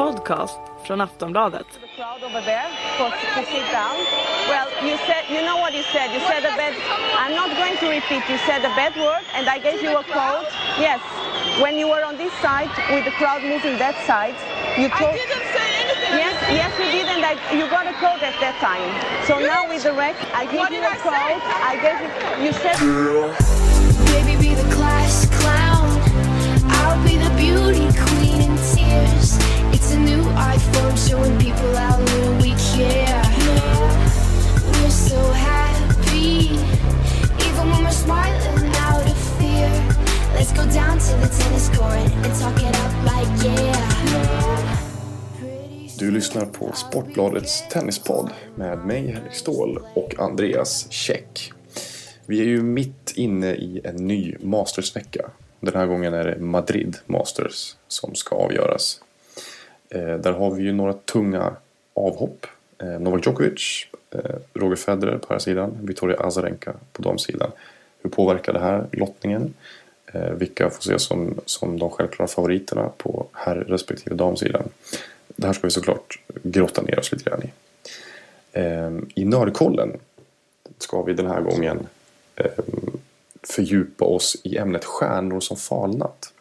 podcast från Aftonbladet. the crowd over there for to sit down. Well, you said you know what you said. You said a bad. I'm not going to repeat. You said a bad word, and I gave you a quote. Yes, when you were on this side with the crowd moving that side, you told. I didn't say anything. Yes, yes, you did, and I, you got a quote at that time. So now with the rec, I gave you a a I quote. I gave you. You said. Let's go down to the tennis court and talk it up like yeah. Du lyssnar på Sportbladets tennispodd med mig Henrik Ståhl och Andreas Käck. Vi är ju mitt inne i en ny Mastersvecka. Den här gången är det Madrid Masters som ska avgöras. Eh, där har vi ju några tunga avhopp. Eh, Novak Djokovic, eh, Roger Federer på här sidan, Victoria Azarenka på damsidan. Hur påverkar det här lottningen? Eh, vilka får ses som, som de självklara favoriterna på herr respektive damsidan? Det här ska vi såklart grotta ner oss lite grann i. Ehm, I Nördkollen ska vi den här gången ehm, fördjupa oss i ämnet stjärnor som falnat.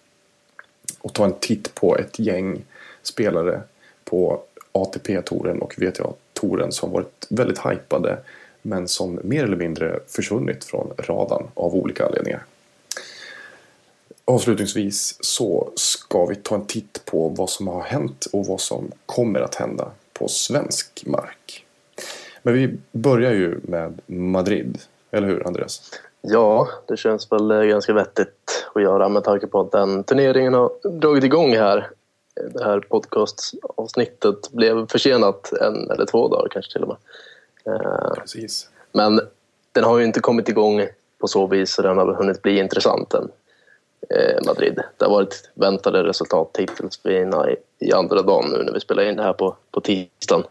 Och ta en titt på ett gäng spelare på ATP-touren och WTA-touren som varit väldigt hypade men som mer eller mindre försvunnit från radarn av olika anledningar. Avslutningsvis så ska vi ta en titt på vad som har hänt och vad som kommer att hända på svensk mark. Men vi börjar ju med Madrid, eller hur Andreas? Ja, det känns väl eh, ganska vettigt att göra med tanke på att den turneringen har dragit igång här. Det här podcastavsnittet blev försenat en eller två dagar kanske till och med. Eh, Precis. Men den har ju inte kommit igång på så vis så den har hunnit bli intressant än. Eh, Madrid. Det har varit väntade resultat hittills för i, i andra dagen nu när vi spelar in det här på, på tisdagen.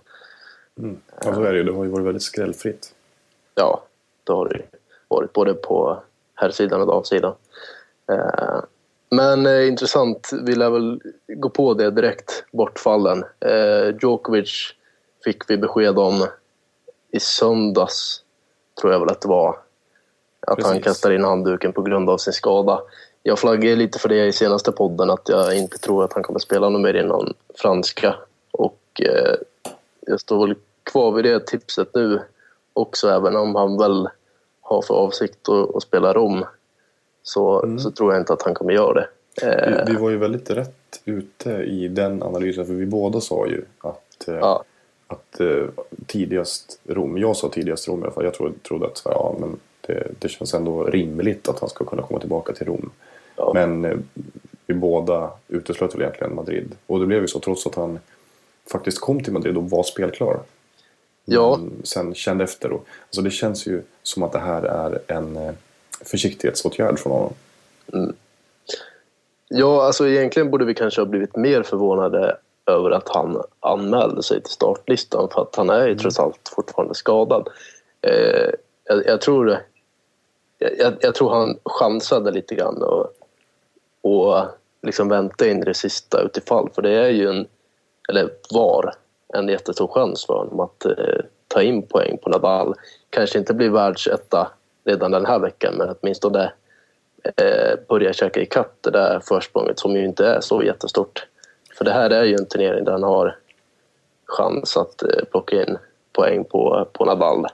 Ja, så är det ju. Det har ju varit väldigt skrällfritt. ja, det har det varit både på herrsidan och damsidan. Eh, men eh, intressant, vi lär väl gå på det direkt, bortfallen. Djokovic fick vi besked om i söndags, tror jag väl att det var, att han Precis. kastar in handduken på grund av sin skada. Jag flaggade lite för det i senaste podden, att jag inte tror att han kommer spela någon mer innan franska. Och eh, jag står väl kvar vid det tipset nu också, även om han väl har för avsikt att, att spela Rom. Så, så tror jag inte att han kommer göra det. Eh, Vi, vi var ju väldigt rätt ute i den analysen för vi båda sa ju att, eh, ja, att eh, tidigast Rom, jag sa tidigast Rom i alla fall, jag trodde, trodde att ja, men det, det känns ändå rimligt att han ska kunna komma tillbaka till Rom. Ja. Men eh, vi båda uteslöt väl egentligen Madrid. Och det blev ju så trots att han faktiskt kom till Madrid och var spelklar. Ja. Men sen kände efter. Och, alltså det känns ju som att det här är en eh, försiktighetsåtgärd från honom. ja, alltså egentligen borde vi kanske ha blivit mer förvånade över att han anmälde sig till startlistan för att han är ju trots allt fortfarande skadad. Eh, jag, jag tror jag, jag tror han chansade lite grann och, och liksom vänta in det sista utifall för det är ju en, eller var, en jättestor chans för honom att eh, ta in poäng på Nadal. Kanske inte bli världsetta redan den här veckan men åtminstone eh, börja käka ikapp det där försprånget som ju inte är så jättestort. För det här är ju en turnering där han har chans att eh, plocka in poäng på, på Nadal.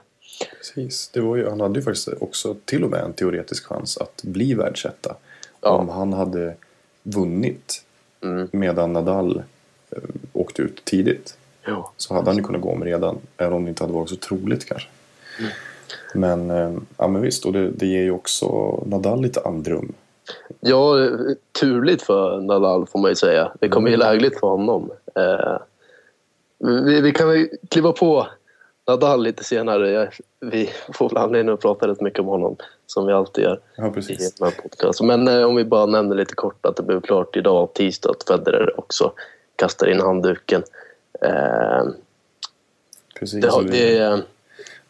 Precis. Det var ju, han hade ju faktiskt också till och med en teoretisk chans att bli världsetta. Ja. Om han hade vunnit Mm. medan Nadal eh, åkte ut tidigt. Jo. Så hade han ju kunnat gå om redan. Även om det inte hade varit så troligt kanske. Mm. Men, eh, ja, men visst, och det, det ger ju också Nadal lite andrum. Ja, turligt för Nadal får man ju säga. Det kommer ju lägligt för honom. Eh, vi, vi kan väl kliva på Nadal lite senare. Jag, vi får väl anledning att prata rätt mycket om honom, som vi alltid gör Ja, i precis. den här podcasten. Men eh, om vi bara nämner lite kort att det blev klart idag, tisdag, att Federer också kastar in handduken. Eh, precis. det, har- det, det,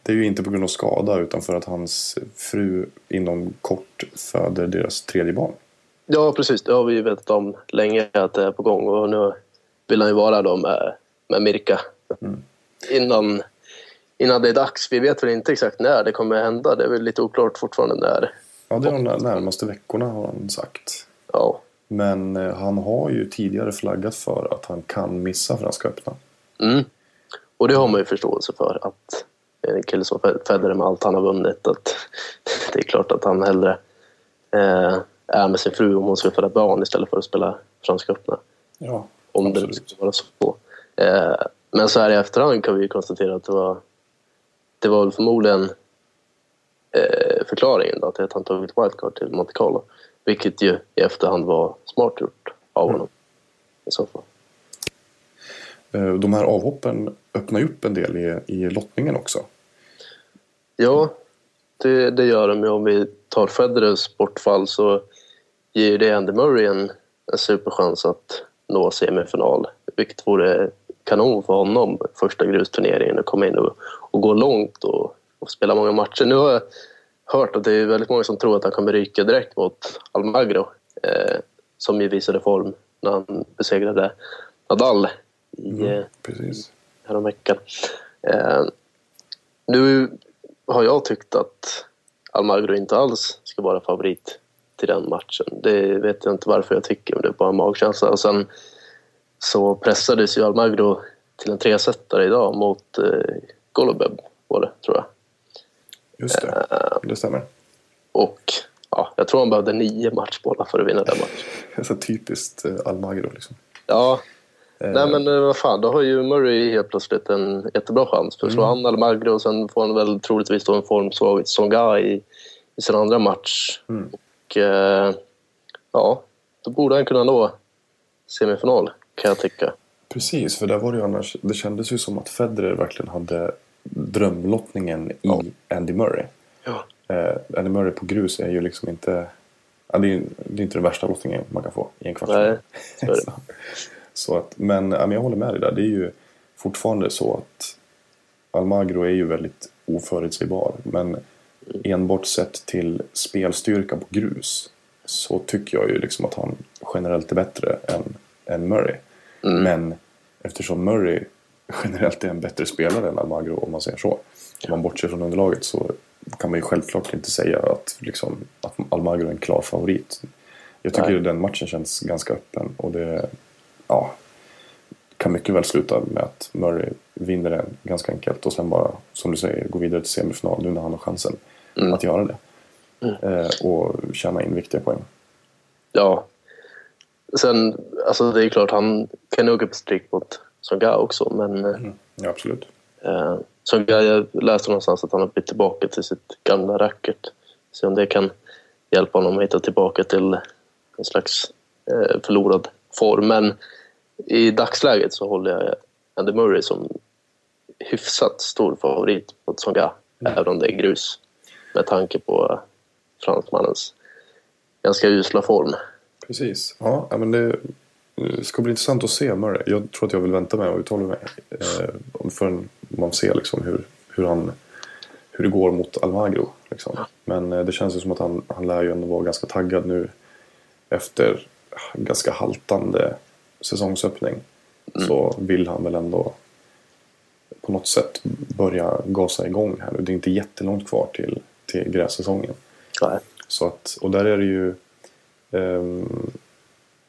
det är ju inte på grund av skada utan för att hans fru inom kort föder deras tredje barn. Ja, precis. Det har vi ju vetat om länge att det är på gång och nu vill han ju vara då med, med Mirka. Innan, innan det är dags. Vi vet väl inte exakt när det kommer hända. Det är väl lite oklart fortfarande när. Ja, det är de närmaste veckorna har han sagt. Ja, Men eh, han har ju tidigare flaggat för att han kan missa Franska öppna. Mm. Och det har man ju förståelse för att en kille som Federer med allt han har vunnit att det är klart att han hellre eh, är med sin fru om hon ska föda barn istället för att spela Franska öppna. Ja, Om det absolut. nu skulle vara så. Eh, men så här i efterhand kan vi ju konstatera att det var det var väl förmodligen eh, förklaringen då, till att han tog ett wildcard till Monte Carlo. Vilket ju i efterhand var smart gjort av honom. I så fall. Eh, De här avhoppen öppnar ju upp en del i, i lottningen också. Ja, det, det gör de ju. Om vi tar Federers bortfall så ger det Andy Murray en, en superchans att nå semifinal. Vilket vore kanon för honom, första grusturneringen, att komma in och, och gå långt och, och spela många matcher. Nu har jag hört att det är väldigt många som tror att han kommer ryka direkt mot Almagro eh, som ju visade form när han besegrade Nadal i, eh, Precis. häromveckan. Eh, nu har jag tyckt att Almagro inte alls ska vara favorit till den matchen. Det vet jag inte varför jag tycker, men det är bara magkänsla. Och sen så pressades ju Almagro till en tresetare idag mot eh, Golubev var det, tror jag. Just det, det stämmer. Och ja, jag tror han behövde nio matchbollar för att vinna den matchen. Så typiskt eh, Almagro liksom. Ja, nej men eh, vad fan, då har ju Murray helt plötsligt en jättebra chans. För slår han Almagro och sen får han väl troligtvis då en formsvag Songa i, i sin andra match. Och eh, ja, då borde han kunna nå semifinal kan jag tycka. Precis, för där var det ju annars, det kändes ju som att Federer verkligen hade drömlottningen i Andy Murray. Ja. Eh, Andy Murray på grus är ju liksom inte, ja, det, är, det är inte den värsta lottningen man kan få i en kvartsfinal. Nej, så så, så att, men, ja, men jag håller med dig där, det är ju fortfarande så att Almagro är ju väldigt oförutsägbar. Men enbart sett till spelstyrka på grus så tycker jag ju liksom att han generellt är bättre än, än Murray. Men eftersom Murray generellt är en bättre spelare än Almagro om man säger så. Om man bortser från underlaget så kan man ju självklart inte säga att, liksom, att Almagro är en klar favorit. Jag tycker Nej. den matchen känns ganska öppen och det ja, kan mycket väl sluta med att Murray vinner den ganska enkelt och sen bara, som du säger, gå vidare till semifinal nu när han har chansen att göra det. Eh, och tjäna in viktiga poäng. Ja. Sen, alltså det är klart han kan åka på stryk mot Songa också men eh, Ja, absolut. Eh, så jag läste någonstans att han har bytt tillbaka till sitt gamla racket. Se om det kan hjälpa honom att hitta tillbaka till en slags eh, förlorad form. Men i dagsläget så håller jag Andy Murray som hyfsat stor favorit mot Songa. Även om det är grus. Med tanke på fransmannens ganska usla form. Precis. Ja, men det det ska bli intressant att se Murray. Jag tror att jag vill vänta med att uttala mig. Eh, förrän man ser liksom hur, hur, han, hur det går mot Almagro. Liksom. Men eh, det känns ju som att han, han lär ju ändå vara ganska taggad nu. Efter en ganska haltande säsongsöppning. Så vill han väl ändå på något sätt börja gasa igång här nu. Det är inte jättelångt kvar till, till grässäsongen. Nej. Så att, och där är det ju... ehm,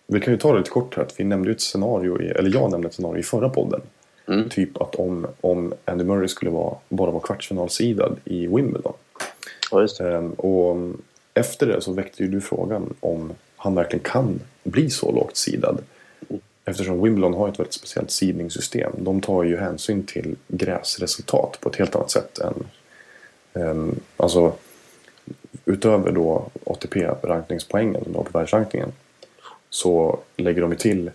vi kan ju ta det lite kort här. Att vi nämnde ett scenario, i, eller jag nämnde ett scenario i förra podden. Mm. Typ att om, om Andy Murray skulle vara, bara vara kvartsfinalsidad i Wimbledon. Ja. Ehm, och efter det så väckte ju du frågan om han verkligen kan bli så lågt sidad. Eftersom Wimbledon har ett väldigt speciellt sidningssystem. De tar ju hänsyn till gräsresultat på ett helt annat sätt än... Um, alltså utöver då ATP-rankningspoängen då på världsrankingen så lägger de ju till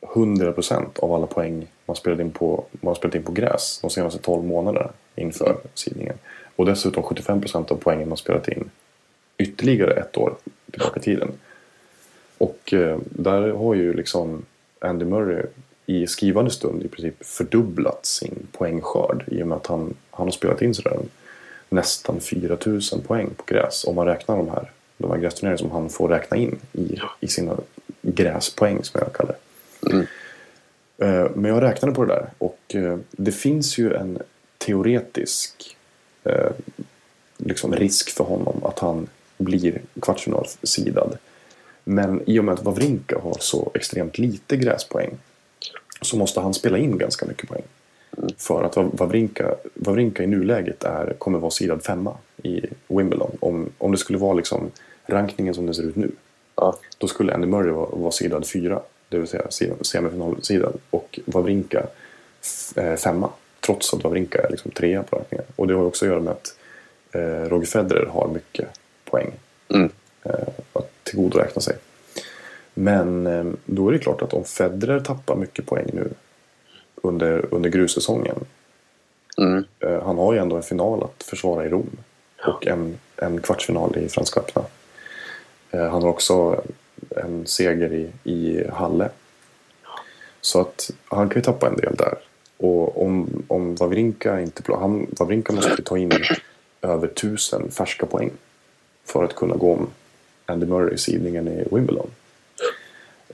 100% av alla poäng man spelat in på, man spelat in på gräs de senaste 12 månaderna inför sidningen. Och dessutom 75% av poängen man spelat in ytterligare ett år tillbaka i tiden. Och eh, där har ju liksom Andy Murray i skrivande stund i princip fördubblat sin poängskörd i och med att han, han har spelat in sådär nästan 4000 poäng på gräs om man räknar de här, de här grästurneringarna som han får räkna in i, i sina gräspoäng som jag kallar det. Eh, Men jag räknade på det där och eh, det finns ju en teoretisk eh, liksom risk för honom att han blir kvartsfinalsidad. Men i och med att Wawrinka har så extremt lite gräspoäng så måste han spela in ganska mycket poäng. För att Wawrinka, Wawrinka i nuläget är, kommer vara sidad femma i Wimbledon. Om, om det skulle vara liksom rankningen som den ser ut nu. Ja. Då skulle Andy Murray vara, vara sidad fyra. Det vill säga sid- semifinalsidan. Och Wawrinka eh, femma. Trots att Wawrinka är liksom trea på rankingen. Och det har också att göra med att eh, Roger Federer har mycket poäng Mm. eh, att tillgodoräkna sig. Men eh, då är det klart att om Federer tappar mycket poäng nu under, under grussäsongen. Mm. Eh, han har ju ändå en final att försvara i Rom. Och en, en kvartsfinal i Franska öppna. Eh, han har också en seger i, i Halle. Så att han kan ju tappa en del där. Och om, om Wawrinka inte... Han, Wawrinka måste ta in över tusen färska poäng. För att kunna gå om Andy Murray i sidningen i Wimbledon.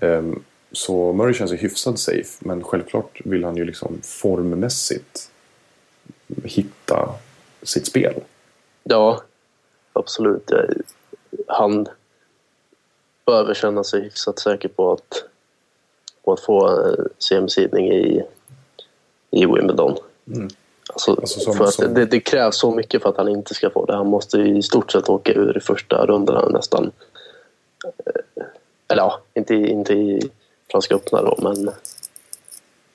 Ehm, så Murray känns ju hyfsad safe. Men självklart vill han ju liksom formmässigt hitta sitt spel. Ja, absolut. Han behöver känna sig hyfsat säker på att, på att få en CM-sidning i, i Wimbledon. Alltså, Alltså som- för att som- det, det krävs så mycket för att han inte ska få det. Han måste i stort sett åka ur i första rundorna nästan. Eh, Eller ja, inte, inte i Franska öppna då, men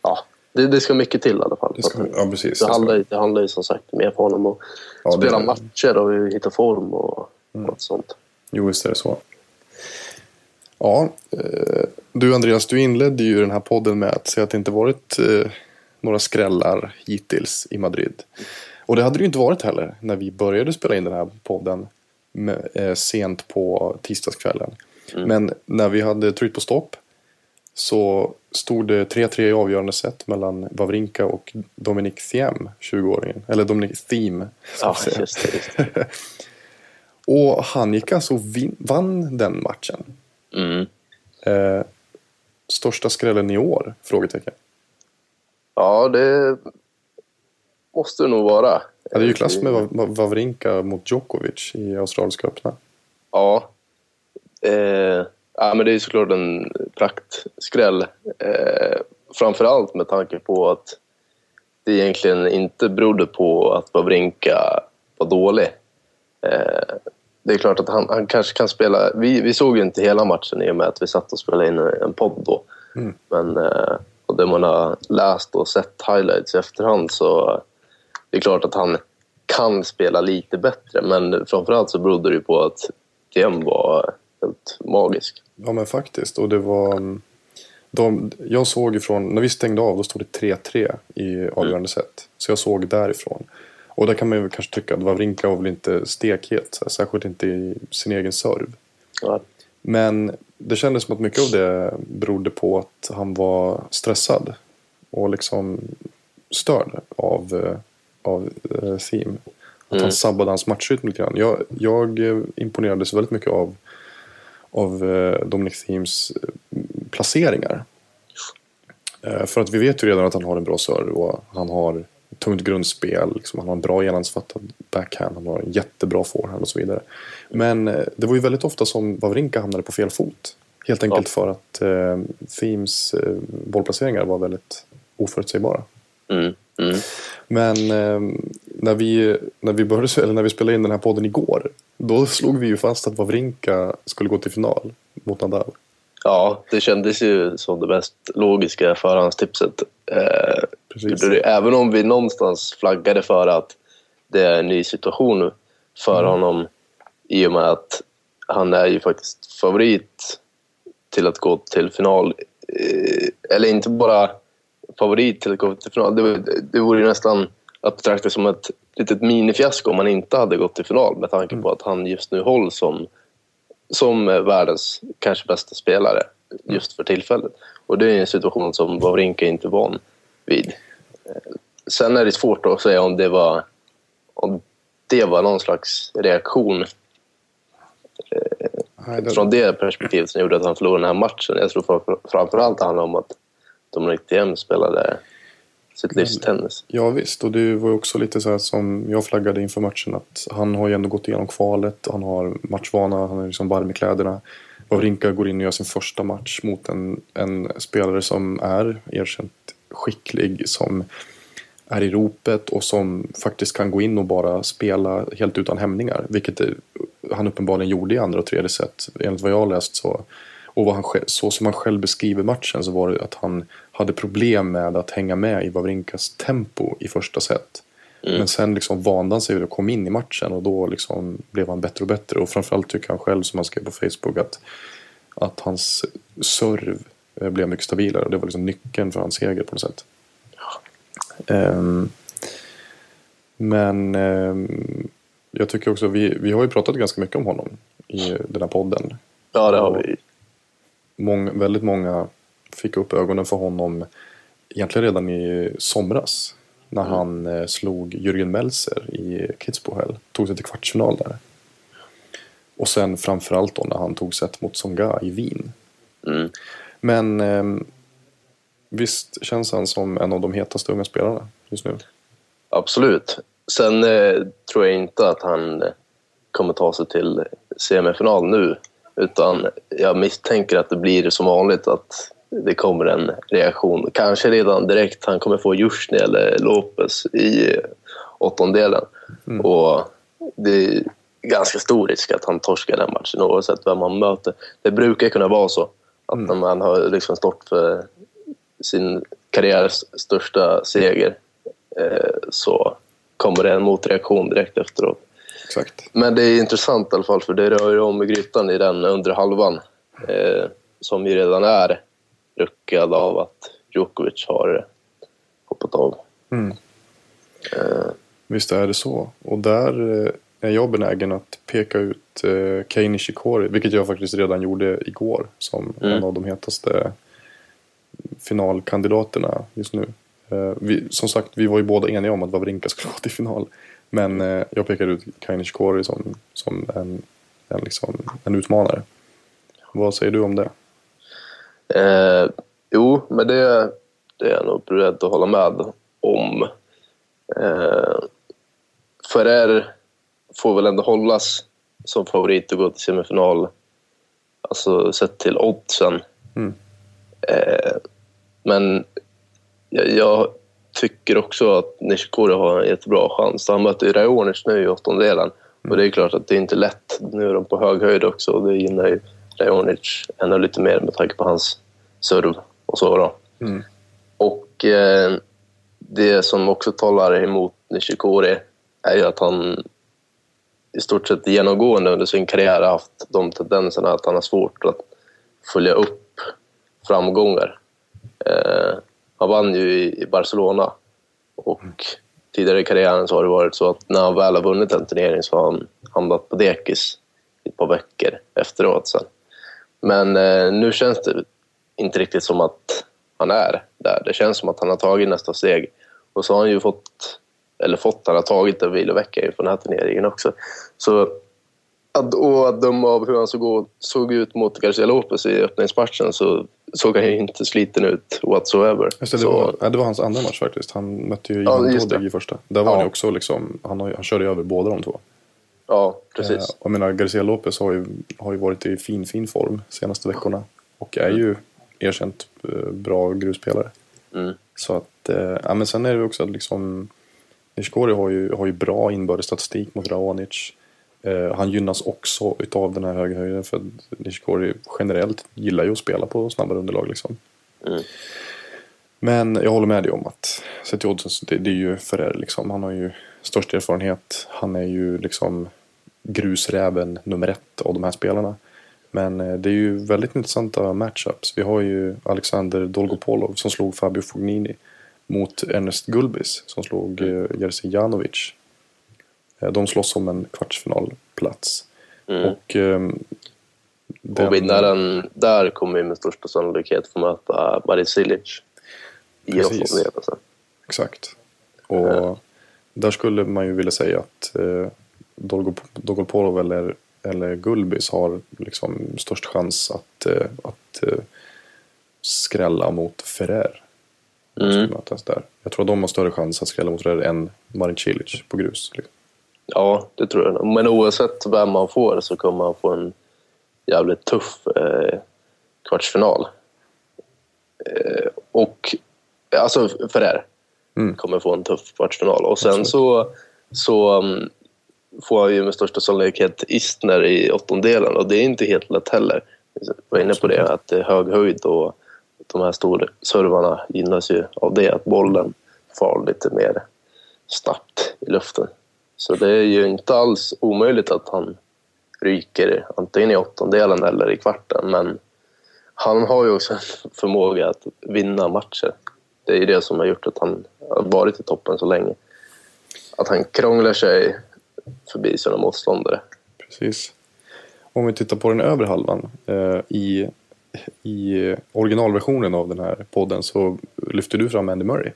ja, det, det ska mycket till i alla fall. Det ska, ja, precis. det Det handlar, ska, det handlar ju som sagt mer för honom att Ja, det- spela matcher och hitta form och Mm. något sånt. jo, visst är det så. Ja, eh, du Andreas, du inledde ju den här podden med att säga att det inte varit eh, några skrällar hittills i Madrid. Och det hade det ju inte varit heller när vi började spela in den här podden med, eh, sent på tisdagskvällen. Men när vi hade tryckt på stopp så stod det 3-3 i avgörande set mellan Wawrinka och Dominic Thiem, 20-åringen. Eller Dominic Thiem. Ja, just det. Just det. Och han gick alltså vin- vann den matchen. Mm. Eh, största skrällen i år? Frågetecken. Ja, det måste det nog vara. Ja, det är ju klass med Wawrinka mot Djokovic i Australiska öppna. Ja. Eh, ja, men det är såklart en praktskräll. Eh, framförallt med tanke på att det egentligen inte berodde på att Wawrinka var dålig. Eh, det är klart att han, han kanske kan spela... Vi, vi såg ju inte hela matchen i och med att vi satt och spelade in en podd då. Men eh, och det man har läst och sett highlights i efterhand så det är klart att han kan spela lite bättre. Men framförallt så berodde det på att TM var helt magisk. Ja men faktiskt. Och det var... mm, De, jag såg ifrån, när vi stängde av då stod det 3-3 i avgörande set. Så jag såg därifrån. Och där kan man ju kanske tycka att Wawrinka var väl inte stekhet. Särskilt inte i sin egen serv. Ja, Men det kändes som att mycket av det berodde på att han var stressad. Och liksom störd av, eh, av eh, Theme. Att han sabbade hans matchrytm lite grann. Jag, jag imponerades väldigt mycket av, av eh, Dominic Themes eh, placeringar. Eh, För att vi vet ju redan att han har en bra serve och han har tungt grundspel. Liksom, han har en bra genomsfattad backhand, han har en jättebra forehand och så vidare. Men det var ju väldigt ofta som Wawrinka hamnade på fel fot. Helt enkelt för att eh, Themes eh, bollplaceringar var väldigt oförutsägbara. mm, mm. Men eh, när, vi, när, vi började, eller när vi spelade in den här podden igår då slog vi ju fast att Wawrinka skulle gå till final mot Nadal. ja, det kändes ju som det mest logiska förhandstipset. Eh, Precis. Även om vi någonstans flaggade för att det är en ny situation för honom i och med att han är ju faktiskt favorit till att gå till final. Eh, Eller inte bara favorit till att gå till final. Det, det vore ju nästan att betrakta som ett litet minifiasko om han inte hade gått till final med tanke på att han just nu hålls som, som världens kanske bästa spelare just för tillfället. Och det är en situation som Wawrinka inte van vid. Eh, Sen är det svårt att säga om det var, om det var någon slags reaktion det, från det perspektivet som gjorde att han förlorade den här matchen. Jag tror framför- framförallt det handlar om att Dominic Thiem spelade sitt livs tennis. Ja visst, och det var ju också lite så här som jag flaggade inför matchen att han har ju ändå gått igenom kvalet, han har matchvana, han är liksom varm i kläderna. Wawrinka går in och gör sin första match mot en, en spelare som är erkänt skicklig, som är i ropet och som faktiskt kan gå in och bara spela helt utan hämningar. Vilket han uppenbarligen gjorde i andra och tredje set. Enligt vad jag har läst så och vad han, så som han själv beskriver matchen så var det att han hade problem med att hänga med i Wawrinkas tempo i första set. Men sen liksom vande han sig och kom in i matchen och då liksom blev han bättre och bättre. Och framförallt tycker han själv som han skrev på Facebook att, att hans serv eh, blev mycket stabilare. Och det var liksom nyckeln för hans seger på något sätt. Ehm, men ehm, jag tycker också, vi, vi har ju pratat ganska mycket om honom i den här podden. Ja, det har vi. Mång, väldigt många fick upp ögonen för honom egentligen redan i somras. När han eh, slog Jürgen Melzer i Kitzbühel. Tog sig till kvartsfinal där. Och sen framförallt då när han tog set mot Songa i Wien. Mm. Men ehm, visst känns han som en av de hetaste unga spelarna just nu. Absolut. Sen eh, tror jag inte att han kommer ta sig till semifinal nu. Utan jag misstänker att det blir som vanligt att det kommer en reaktion. Kanske redan direkt. Han kommer få Jusjny eller Lopez i åttondelen. Och det är ganska stor risk att han torskar den matchen oavsett vem man möter. Det brukar kunna vara så. Att när man har liksom stått för sin karriärs största seger eh, så kommer det en motreaktion direkt efteråt. Exakt. Men det är intressant i alla fall för det rör ju om i grytan i den undre halvan eh, som ju redan är ruckad av att Djokovic har hoppat av. Mm. Eh, Visst är det så. Och där eh, är jag benägen att peka ut eh, Kei Nishikori. Vilket jag faktiskt redan gjorde igår. Som Mm. en av de hetaste finalkandidaterna just nu. Eh, vi, som sagt, vi var ju båda eniga om att Wawrinka skulle gå till final. Men eh, jag pekade ut Kei Nishikori som, som en, en, liksom, en utmanare. Vad säger du om det? Eh, jo, men det, det är jag nog beredd att hålla med om. Eh, Ferrer får väl ändå hållas som favorit att gå till semifinal. Alltså sett till oddsen. Mm. Eh, men jag, jag tycker också att Nishikori har en jättebra chans. Han möter ju Raonic nu i åttondelen. Och det är klart att det är inte lätt. Nu är de på hög höjd också och det gynnar ju Raonic ännu lite mer med tanke på hans serv och så. Då. Mm. Och eh, det som också talar emot Nishikori är ju att han i stort sett genomgående under sin karriär har haft de tendenserna att han har svårt att följa upp framgångar. Eh, han vann ju i, i Barcelona och tidigare i karriären så har det varit så att när han väl har vunnit en turnering så har han hamnat på dekis i ett par veckor efteråt sen. Men eh, nu känns det inte riktigt som att han är där. Det känns som att han har tagit nästa steg. Och så har han ju fått, eller fått, han har tagit en vilovecka inför den här turneringen också. Så att, och att döma av hur han såg, såg ut mot Garcia Lopez i öppningsmatchen så såg han ju inte sliten ut whatsoever. Just det, det, så, var, ja, det var hans andra match faktiskt. Han mötte ju Ja, Todeg det. i första. Där var Ja. han ju också liksom, han, har, han körde ju över båda de två. ja, precis. Eh, Jag menar, Garcia Lopez har ju, har ju varit i fin, fin form senaste veckorna. Och är ju erkänt eh, bra grusspelare. Mm. Så att, eh, ja men sen är det också att liksom Nishikori har ju, har ju bra inbördes statistik mot Raonic. Eh, han gynnas också utav den här höga höjden för Nishikori generellt gillar ju att spela på snabbare underlag liksom. Mm. Men jag håller med dig om att sett till oddsen, det, det är ju Ferrer liksom. Han har ju störst erfarenhet. Han är ju liksom grusräven nummer ett av de här spelarna. Men eh, det är ju väldigt intressanta matchups. Vi har ju Alexander Dolgopolov som slog Fabio Fognini mot Ernest Gulbis som slog eh, Jerzy Janovic. Eh, De slåss om en kvartsfinalplats. Mm. Och, ehm, den- Och vinnaren där kommer ju med största sannolikhet få möta Marin Cilic i Precis. Exakt. Och där skulle man ju vilja säga att eh, Dolgop- Dolgopolov eller, eller Gulbis har liksom störst chans att, eh, att eh, skrälla mot Ferrer. Mötas där. Jag tror att de har större chans att skrälla mot det än Marin Cilic på grus. Liksom. Ja, det tror jag. Men oavsett vem man får så kommer man få en jävligt tuff eh, kvartsfinal. Eh, och alltså Ferrer Mm. kommer få en tuff kvartsfinal. Och sen Absolut. så, så um, får han ju med största sannolikhet Istner i åttondelen och det är inte helt lätt heller. Jag var inne på det, att det är hög höjd och de här storservarna gynnas ju av det, att bollen far lite mer snabbt i luften. Så det är ju inte alls omöjligt att han ryker antingen i åttondelen eller i kvarten, men han har ju också en förmåga att vinna matcher. Det är ju det som har gjort att han har varit i toppen så länge. Att han krånglar sig förbi sina motståndare. Precis. Om vi tittar på den övre halvan. Eh, i, I originalversionen av den här podden så lyfter du fram Andy Murray.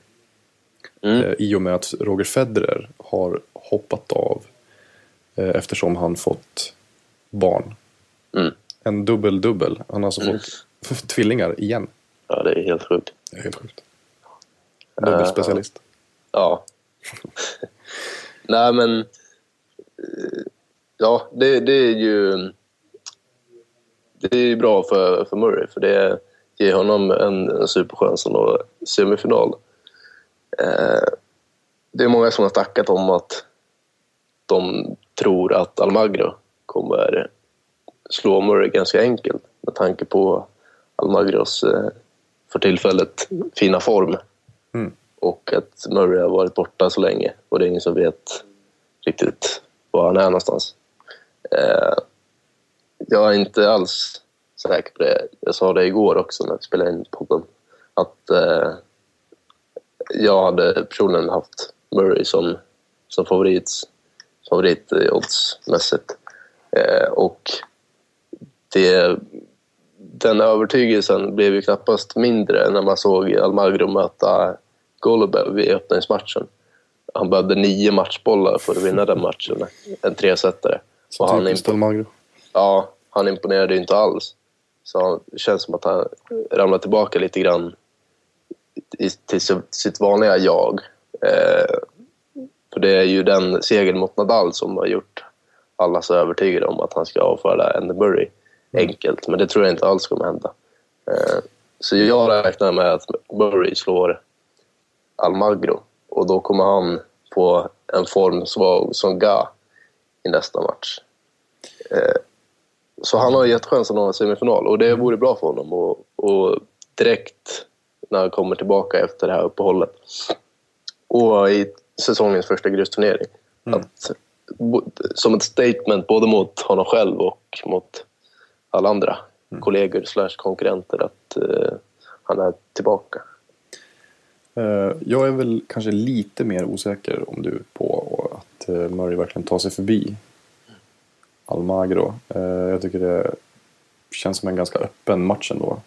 Mm. Eh, I och med att Roger Federer har hoppat av eh, eftersom han fått barn. Mm. En dubbel-dubbel. Han har alltså Mm. fått tvillingar igen. Ja, det är helt sjukt. Det är helt sjukt. Dubbelspecialist. Ja. Nej, men... Ja, det, det är ju... Det är bra för, för Murray, för det ger honom en, en superchans att nå semifinal. Eh, det är många som har snackat om att de tror att Almagro kommer slå Murray ganska enkelt med tanke på Almagros eh, för tillfället fina form Mm. och att Murray har varit borta så länge och det är ingen som vet riktigt var han är någonstans. Eh, jag är inte alls säker på det. Jag sa det igår också när vi spelade in podden. Att eh, jag hade personligen haft Murray som, som favorit, favorit oddsmässigt. Eh, och det, den övertygelsen blev ju knappast mindre när man såg Almagro möta Golubev i öppningsmatchen. Han behövde nio matchbollar för att vinna den matchen. En tresetare. Så han, typiskt impo- Almagro. ja, han imponerade ju inte alls. Så det känns som att han ramlar tillbaka lite grann i, till si- sitt vanliga jag. Eh, för det är ju den segern mot Nadal som har gjort alla så övertygade om att han ska avfärda Andy Murray enkelt. Men det tror jag inte alls kommer hända. Eh, så jag räknar med att Murray slår Almagro och då kommer han få en form svag som Ga i nästa match. Eh, så han har gett chansen att nå en semifinal och det vore bra för honom. Och, och direkt när han kommer tillbaka efter det här uppehållet och i säsongens första grusturnering. Att, bo- som ett statement både mot honom själv och mot alla andra kollegor slash konkurrenter att eh, han är tillbaka. Eh, Jag är väl kanske lite mer osäker om du på att eh, Murray verkligen tar sig förbi Almagro. Eh, Jag tycker det känns som en ganska öppen match ändå.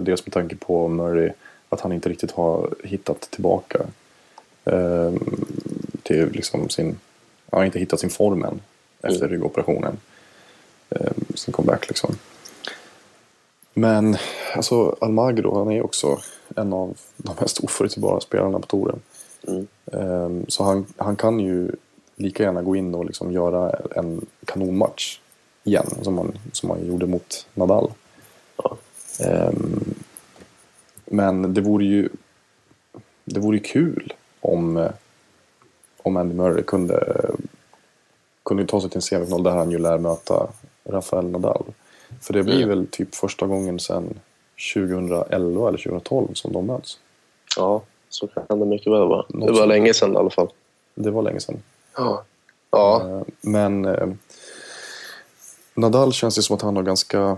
Dels med tanke på Murray att han inte riktigt har hittat tillbaka till liksom sin... Han har inte hittat sin form än efter ryggoperationen. Eh, Sin comeback liksom. Men alltså Almagro, han är också en av de mest oförutsägbara spelarna på touren. Mm. Ehm, Så han, han kan ju lika gärna gå in och liksom göra en kanonmatch igen, som han, som han gjorde mot Nadal. Ja. Ehm, Men det vore ju det vore ju kul om, om Andy Murray kunde, kunde ta sig till en semifinal där han ju lär möta Rafael Nadal. För det blir Mm. väl typ första gången sedan 2011 eller 2012 som de möts. Ja, så kan det mycket väl vara. Det var länge sedan i alla fall. Det var länge sedan. Ja. Ja, Eh, Men eh, Nadal känns det som att han har ganska,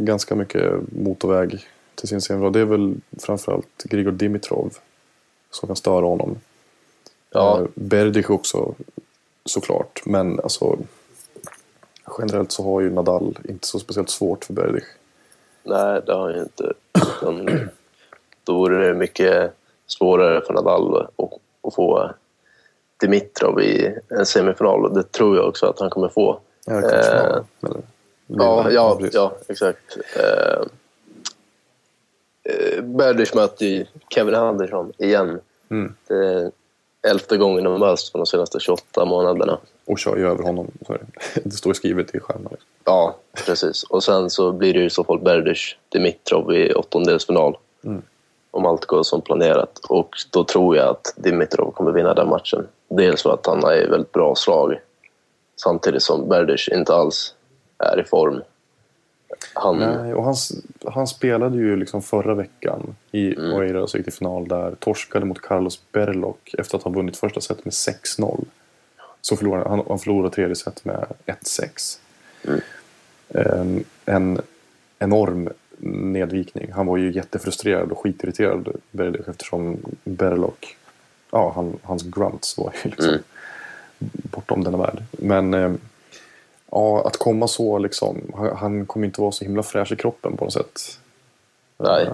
ganska mycket motorväg till sin semifinal. Det är väl framförallt Grigor Dimitrov som kan störa honom. Ja. Eh, Berdych också såklart. Men alltså generellt så har ju Nadal inte så speciellt svårt för Berdych. Nej det har jag inte. Utan Då vore det mycket svårare för Nadal att, få Dimitrov i en semifinal och det tror jag också att han kommer få. Ja, Eh? Ja, ja, ja exakt. Eh, eh, Berdych möter ju Kevin Andersson igen. Mm. Det är elfte gången de möts på de senaste 28 månaderna. Och kör ju över honom. Så är det. det står skrivet i skärmen. Liksom. Ja, precis. Och sen så blir det ju så fall Berdych Dimitrov i åttondelsfinal. Mm. Om allt går som planerat. Och då tror jag att Dimitrov kommer vinna den matchen. Dels för att han är väldigt bra slag. Samtidigt som Berdych inte alls är i form. Han, Nej, och han, han spelade ju liksom förra veckan i Mm. Oeiras gick till final där. Torskade mot Carlos Berloc efter att ha vunnit första set med 6-0. Så förlorade han, han förlorade tredje set med 1-6. Mm. En, en enorm nedvikning. Han var ju jättefrustrerad och skitirriterad Berloc eftersom Berloc, ja, han, hans grunts var ju liksom Mm. bortom denna värld. Men eh, ja, att komma så liksom, han, han kommer inte vara så himla fräsch i kroppen på något sätt. Nej. Eh,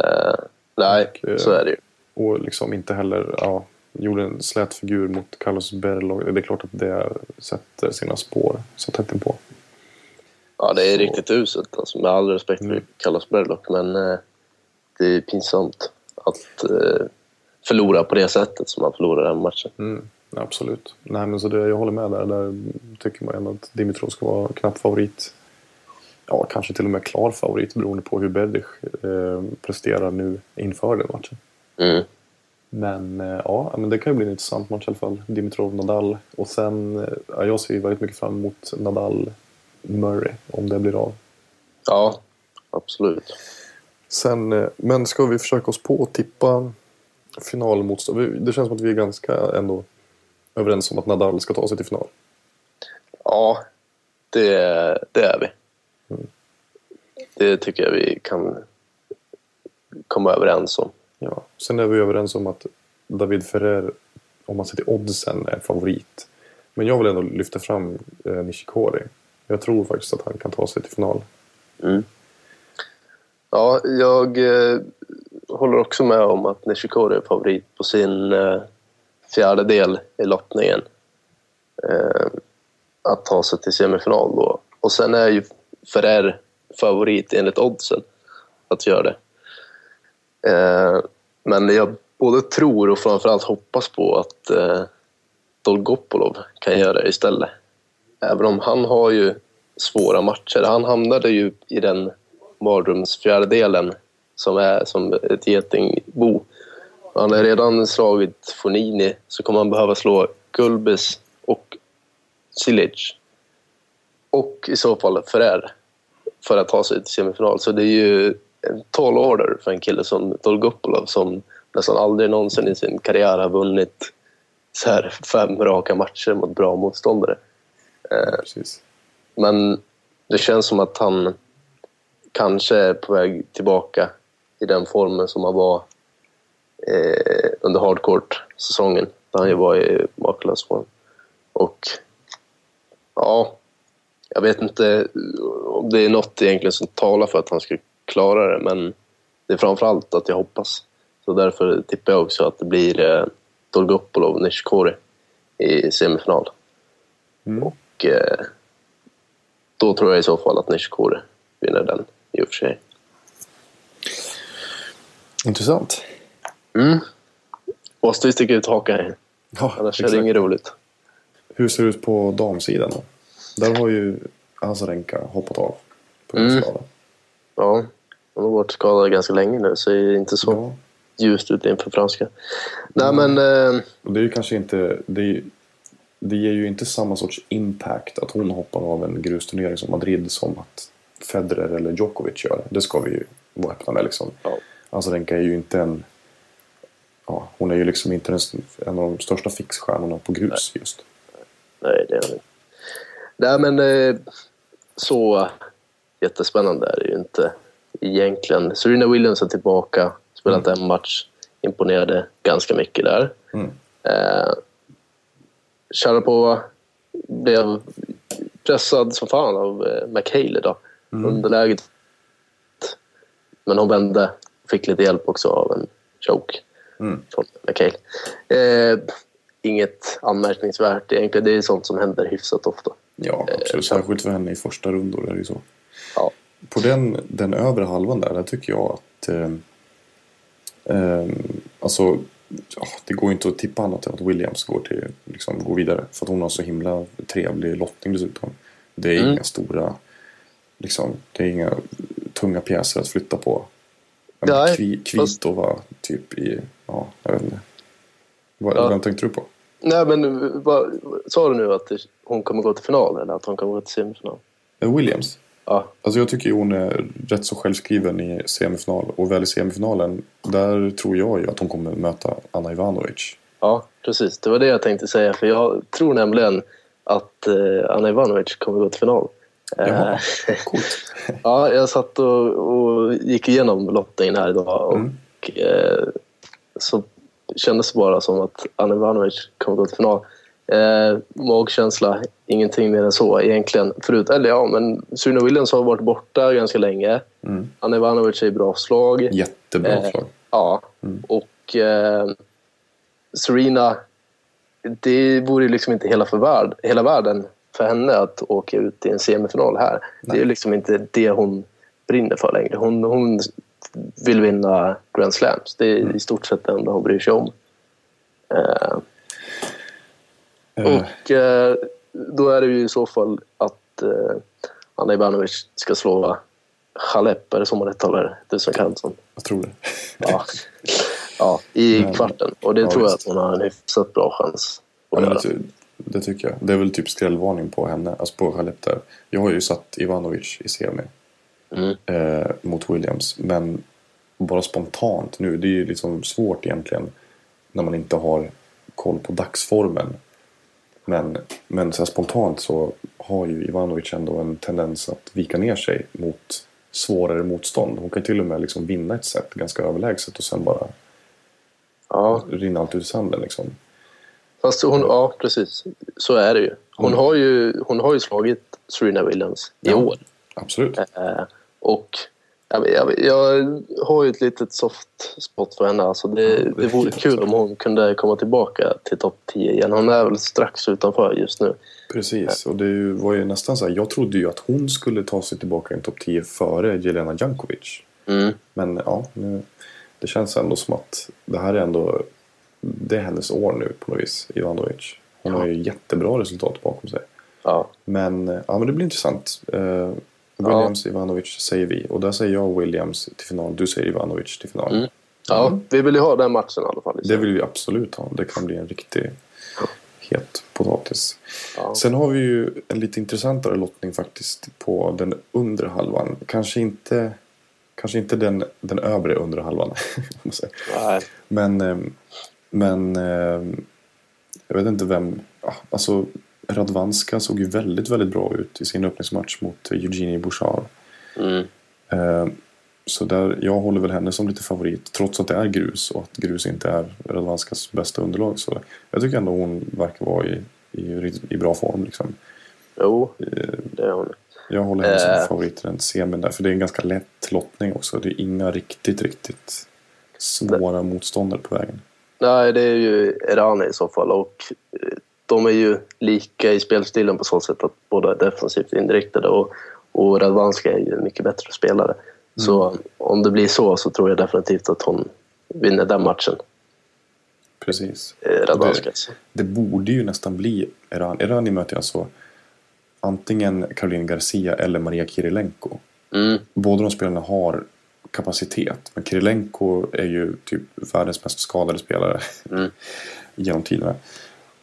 eh, nej, Och, eh, så är det ju. Och liksom inte heller, ja, gjorde en slät figur mot Carlos Berloc. Det är klart att det sätter sina spår så tätt inpå. Ja, det är så- riktigt uselt. Alltså, med all respekt för Mm. Carlos Berloc, men eh, det är pinsamt att eh, förlora på det sättet som han förlorade den matchen. Mm, absolut. Nej, men så det, jag håller med där. Där tycker man ändå att Dimitrov ska vara knapp favorit. Ja, kanske till och med klar favorit beroende på hur Berdych eh, presterar nu inför den matchen. Mm. Men eh, ja, men det kan ju bli en intressant match i alla fall. Dimitrov-Nadal. Och sen, eh, ja, jag ser ju väldigt mycket fram emot Nadal-Murray om det blir av. Ja, absolut. Sen, eh, men ska vi försöka oss på att tippa finalmotstånd? Vi- Det känns som att vi är ganska ändå överens om att Nadal ska ta sig till final. Ja, det, det är vi. Mm. Det tycker jag vi kan komma överens om. Ja. Sen är vi överens om att David Ferrer, om man ser till oddsen, är favorit. Men jag vill ändå lyfta fram eh, Nishikori. Jag tror faktiskt att han kan ta sig till final. Mm. Ja, jag eh, håller också med om att Nishikori är favorit på sin eh, fjärde del i lottningen. Eh, att ta sig till semifinal då. Och sen är ju Ferrer favorit enligt oddsen att göra det. Eh, men jag både tror och framförallt hoppas på att eh, Dolgopolov kan göra det istället. Även om han har ju svåra matcher. Han hamnade ju i den mardrömsfjärdedelen som är som ett getingbo. Han har redan slagit Fonini, så kommer han behöva slå Gulbis och Silic. Och i så fall Ferrer för att ta sig till semifinal. Så det är ju en tall order för en kille som Dolgopolov som nästan aldrig någonsin i sin karriär har vunnit så här fem raka matcher mot bra motståndare. Eh, Precis. men det känns som att han kanske är på väg tillbaka i den formen som han var eh, under hardcourt-säsongen. Där han ju var i makalös form. Och ja, jag vet inte om det är något egentligen som talar för att han ska klara det, men det är framförallt att jag hoppas. Så därför tippar jag också att det blir eh, Dolgopolov och Nishikori i semifinal. Mm. Och eh, då tror jag i så fall att Nishikori vinner den i och för sig. Intressant. Mm. Måste vi sticka ut hakan här, Ja, annars är exakt. det inget roligt. Hur ser det ut på damsidan då? Där har ju Azarenka hoppat av på grund Mm. Ja, hon har varit skadad ganska länge nu så det är inte så Ja. ljust ut inför franska. Nej men, eh, det är ju kanske inte... Det, är, det ger ju inte samma sorts impact att hon hoppar av en grusturnering som Madrid som att Federer eller Djokovic gör. Det ska vi ju vara öppna med liksom. Ja. Azarenka är ju inte en... Ja, hon är ju liksom inte den, en av de största fixstjärnorna på grus just. nej det är hon inte. Nej men, eh, så jättespännande är det ju inte egentligen. Serena Williams är tillbaka, spelat en match, imponerade ganska mycket där. Mm. Eh, Sharapova blev pressad som fan av eh, McHale idag. Underläget. Men hon vände. Fick lite hjälp också av en choke Mm. från McHale. Eh, inget anmärkningsvärt egentligen. Det är sånt som händer hyfsat ofta. Ja, absolut. Särskilt för henne i första rundor är det ju så. Ja. På den, den övre halvan där, där tycker jag att eh, eh, alltså ja, det går ju inte att tippa annat än att Williams går, till, liksom, går vidare. För att hon har så himla trevlig lottning dessutom. Det är Mm. inga stora, liksom, det är inga tunga pjäser att flytta på. Nej, Kvi, Kvitova typ i, ja, jag vet inte. Vad, Ja. Vem tänkte du på? Nej, men vad, sa du nu att hon kommer gå till final eller att hon kommer gå till semifinal? Eh, Williams? Ja, Alltså jag tycker hon är rätt så självskriven i semifinal. Och väl i semifinalen, där tror jag ju att hon kommer möta Anna Ivanovic. ja, precis. Det var det jag tänkte säga. För jag tror nämligen att eh, Anna Ivanovic kommer gå till final. Jaha, Eh, coolt. ja, jag satt och, och gick igenom lottningen här idag och Mm. eh, så kändes det bara som att Anna Ivanovic kommer gå till final. Eh, magkänsla, ingenting mer än så egentligen. Förut, eller ja, men Serena Williams har varit borta ganska länge. Mm. Anna Ivanovic är i bra slag. Jättebra Eh, slag. Ja, Mm. och eh, Serena, det vore ju liksom inte hela, för värld, hela världen för henne att åka ut i en semifinal här. Det är liksom inte det hon brinner för längre. Hon, hon vill vinna Grand Slams. Det är i stort sett det enda hon bryr sig om. Eh, och eh, då är det ju i så fall att eh, Anna Ivanovic ska slå Halep, är det så man uttalar det? Som kan sånt. jag tror det. Ja, ja i Men- kvarten. Och det ja, tror jag visst. att hon har en hyfsat bra chans Ja, att men göra. det, det tycker jag. Det är väl typ skrällvarning på henne, alltså på Halep där. Jag har ju satt Ivanovic i semi Mm. eh, mot Williams. Men bara spontant nu, det är ju liksom svårt egentligen när man inte har koll på dagsformen. Men, men så spontant så har ju Ivanovic ändå en tendens att vika ner sig mot svårare motstånd. Hon kan till och med liksom vinna ett set ganska överlägset och sen bara Ja, rinna allt ut i sanden liksom. fast hon, ja, precis. Så är det ju. Hon, Mm. har, ju, hon har ju slagit Serena Williams i Ja. år. Absolut. Eh, och jag, jag, jag har ju ett litet soft spot för henne. Alltså det, Ja, det det vore kul om hon kunde komma tillbaka till topp 10 igen. Hon är väl strax utanför just nu. Precis, och det var ju nästan så här. Jag trodde ju att hon skulle ta sig tillbaka i en topp 10 före Jelena Jankovic. Mm. Men ja, nu, det känns ändå som att det här är ändå det är hennes år nu på något vis, Ivanovic. Hon har ju jättebra resultat bakom sig. Ja. Men, eh, ja, men det blir intressant. Eh, Williams, Ivanovic säger vi. Och där säger jag Williams till final. Du säger Ivanovic till final. Mm. ja, Mm. vi vill ju ha den matchen i alla fall. Det vill vi absolut ha. Det kan bli en riktig het potatis. Ja. Sen har vi ju en lite intressantare lottning faktiskt på den undre halvan. Kanske inte, kanske inte den, den övre undre halvan. men ehm, men ehm, jag vet inte vem. Ja, alltså Radvanska såg ju väldigt, väldigt bra ut i sin öppningsmatch mot Eugenie Bouchard. Mm. Eh, Så där, jag håller väl henne som lite favorit trots att det är grus och att grus inte är Radvanskas bästa underlag. Så jag tycker ändå hon verkar vara i, i, i bra form. Liksom. Jo, Eh, det är hon. Jag håller henne som Eh. favorit i den semin där. För det är en ganska lätt lottning också. Det är inga riktigt, riktigt svåra motståndare på vägen. Nej, det är ju Erani i så fall. Och eh, de är ju lika i spelstilen på så sätt att båda är defensivt inriktade. Och, och Radvanska är ju en mycket bättre spelare. Så om det blir så så tror jag definitivt att hon vinner den matchen. Precis. Eh, Radvanska. alltså. Det borde ju nästan bli Erani. Erani möter alltså antingen Caroline Garcia eller Maria Kirilenko. Mm. Båda de spelarna har kapacitet. Men Kirilenko är ju typ världens mest skadade spelare Mm. genom tiderna.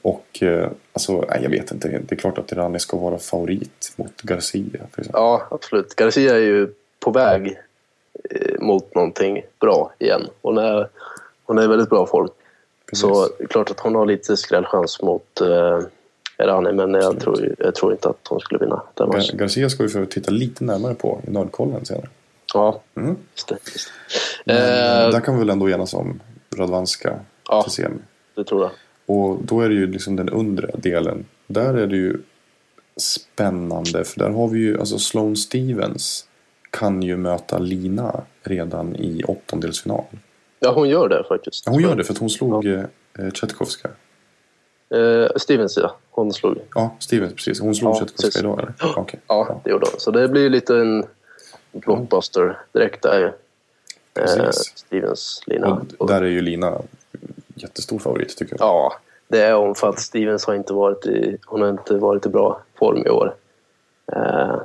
Och eh, alltså, nej, jag vet inte. Det är klart att Irani ska vara favorit mot Garcia. Ja, absolut. Garcia är ju på väg eh, mot någonting bra igen. Hon är, hon är i väldigt bra form. Precis. Så det är klart att hon har lite skrällchans mot eh, Erani, men jag tror, jag tror inte att hon skulle vinna den matchen. Garcia ska vi få titta lite närmare på i Nördkollen senare. Ja, Mm. just det. Just det. Men, Eh, där kan vi väl ändå enas om Radvanska Ja. till semi. det tror jag. Och då är det ju liksom den undre delen. Där är det ju spännande för där har vi ju alltså Sloane Stevens kan ju möta Lina redan i åttondelsfinal. Ja, hon gör det faktiskt. Ja, hon gör det för att hon slog eh, Tjetkovska. Eh, Stevens, ja. Hon slog. Ja, Stevens precis. Hon slog Ja, Tjetkovska idag eller? Okej. Ja, det gjorde hon. Så det blir lite en, blockbuster direkt där ju. Eh. Stevens lina. Och där är ju Lina jättestor favorit tycker jag. Ja, det är hon för att Stevens har inte varit i, hon har inte varit i bra form i år. Eh,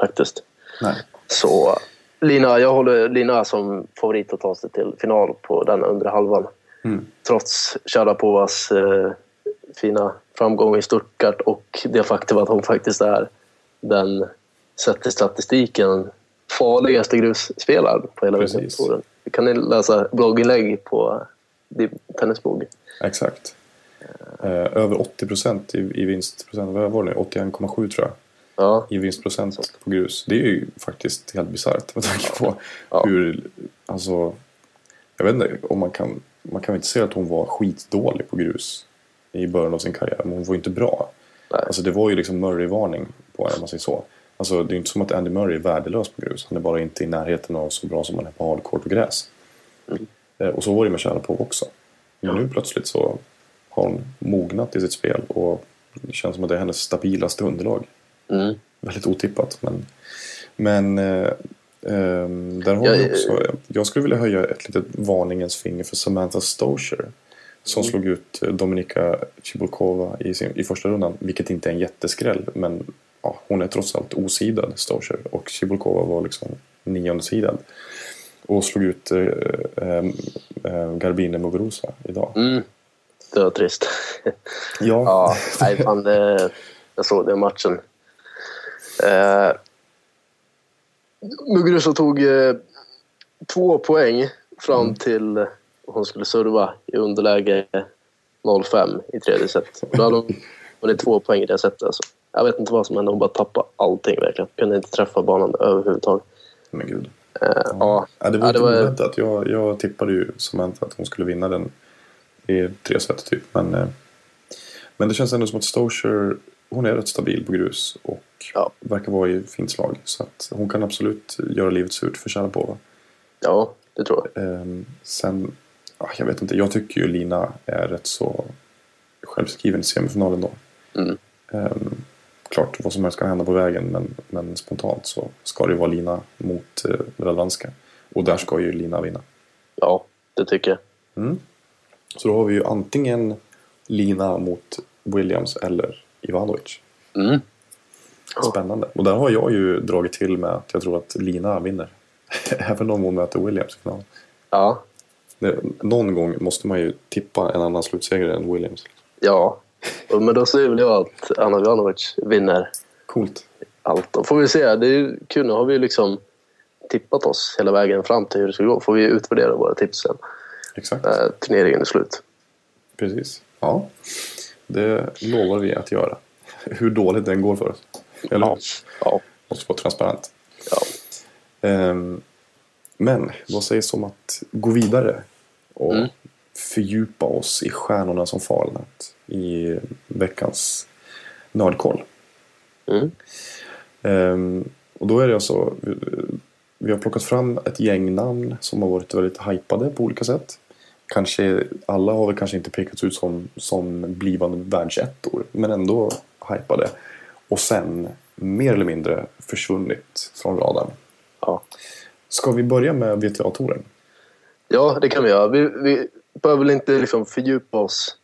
faktiskt. Nej. Så Lina, jag håller Lina som favorit att ta sig till final på den undre halvan. Mm. Trots Sharapovas eh, fina framgång i Stuttgart och det faktum att hon faktiskt är den, sett till statistiken, farligaste grusspelaren på hela Precis. touren. Du kan ni läsa blogginlägg på din tennisblogg. Exakt. Eh, över 80 procent i, i vinstprocent. Vad var det nu? 81,7 tror jag. Ja, I vinstprocent på grus. Det är ju faktiskt helt bisarrt med tanke på Ja. hur... Alltså, jag vet inte om man kan... Man kan väl inte säga att hon var skitdålig på grus i början av sin karriär. Men hon var ju inte bra. Nej. Alltså det var ju liksom Murray-varning på henne om man säger så. Alltså det är ju inte som att Andy Murray är värdelös på grus. Han är bara inte i närheten av så bra som han är på hardcourt och gräs. Mm. Eh, Och så var det med Sharapov också. Men nu plötsligt så har hon mognat i sitt spel och det känns som att det är hennes stabilaste underlag. mm. Väldigt otippat. Men, men eh, ehm, där har Ja, vi eh, också... Jag skulle vilja höja ett litet varningens finger för Samantha Stosur. Som Mm. slog ut eh, Dominika Cibulkova i, sin, i första rundan. Vilket inte är en jätteskräll. Men ja, hon är trots allt osidad Stosur. Och Cibulkova var liksom niondesidad. Och slog ut eh, Garbine Muguruza idag. Mm. Det var trist. Ja, Ja, nej fan, det, jag såg den matchen. Eh, Muguruza tog eh, två poäng fram Mm. till hon skulle serva i underläge 0-5 i tredje set. Då hade hon vunnit två poäng i det setet. Alltså. Jag vet inte vad som hände, hon bara tappade allting verkligen. Kunde inte träffa banan överhuvudtaget. men gud. Eh, ja. Ja, det var Ja, inte det var- oväntat. Jag, jag tippade ju Samantha att hon skulle vinna den i tre set typ. Men, eh, men det känns ändå som att Stosur, hon är rätt stabil på grus och Ja. verkar vara i fint slag. Så att hon kan absolut göra livet surt för Sharapova. ja, det tror jag. Ehm, sen, ja, jag vet inte, jag tycker ju Lina är rätt så självskriven i semifinalen då. Mm. Klart, vad som helst kan hända på vägen men, men spontant så ska det ju vara Lina mot eh, Radwanska. Och där ska ju Lina vinna. Ja, det tycker jag. Mm. Så då har vi ju antingen Lina mot Williams eller Ivanovic. Mm. Spännande. Och där har jag ju dragit till med att jag tror att Lina vinner. Även om hon möter Williams i finalen. Ja, Det- Någon gång måste man ju tippa en annan slutsegrare än Williams. ja. Men då säger väl jag att Anna Ivanovic vinner Coolt. allt. Då får vi se. Det är ju kul. Nu har vi liksom tippat oss hela vägen fram till hur det ska gå. får vi utvärdera våra tips sen. Exakt. Eh, turneringen är slut. Precis. Ja. Det lovar vi att göra. Hur dåligt den går för oss. Eller hur? Ja. Måste vara transparent. ja. Ehm, men vad sägs om att gå vidare och Mm. fördjupa oss i stjärnorna som falnat i veckans nördkoll. Mm. Ehm, och då är det alltså, vi har plockat fram ett gäng namn som har varit väldigt hypade på olika sätt. Kanske, alla har väl kanske inte pekats ut som, som blivande världsettor, men ändå hypade. Och sen mer eller mindre försvunnit från radarn. ja. Ska vi börja med VTA-touren? Ja, det kan vi göra. Vi, vi behöver väl inte liksom fördjupa oss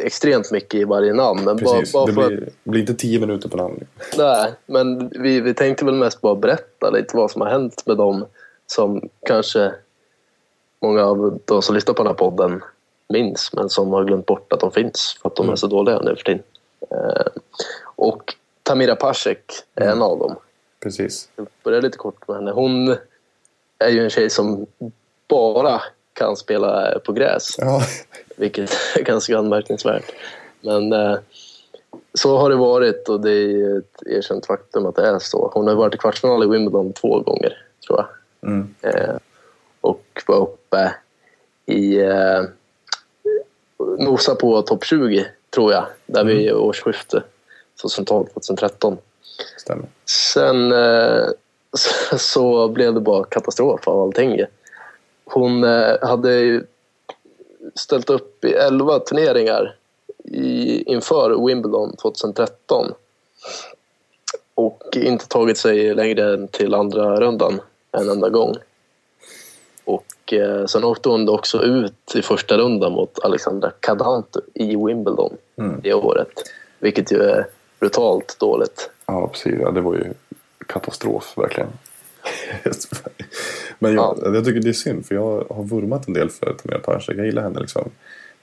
extremt mycket i varje namn. Men bara, Precis, bara det för blir, blir inte tio minuter på namn. nej, men vi, vi tänkte väl mest bara berätta lite vad som har hänt med dem som kanske många av de som lyssnar på den här podden minns men som har glömt bort att de finns för att de Mm. är så dåliga nu för tiden. Eh, och Tamira Pasek är Mm. en av dem. Precis. Jag börjar lite kort med henne. Hon är ju en tjej som bara kan spela på gräs. Ja, Vilket är ganska anmärkningsvärt. Men eh, så har det varit och det är ett erkänt faktum att det är så. Hon har varit i kvartsfinal i Wimbledon två gånger, tror jag. mm. Eh, och var uppe i... Eh, nosa på topp 20, tror jag. Där vid årsskiftet 2012-2013. stämmer. Sen eh, så, så blev det bara katastrof av allting. Hon eh, hade ställt upp i 11 turneringar i, inför Wimbledon 2013. och inte tagit sig längre än till andra rundan en enda gång. Och eh, sen åkte hon också ut i första rundan mot Alexandra Cadanto i Wimbledon Mm. det året. Vilket ju är brutalt dåligt. Ja, precis. Ja, det var ju katastrof verkligen. Men jag, jag tycker det är synd för jag har vurmat en del för Tamira Parsek. Jag gillar henne liksom.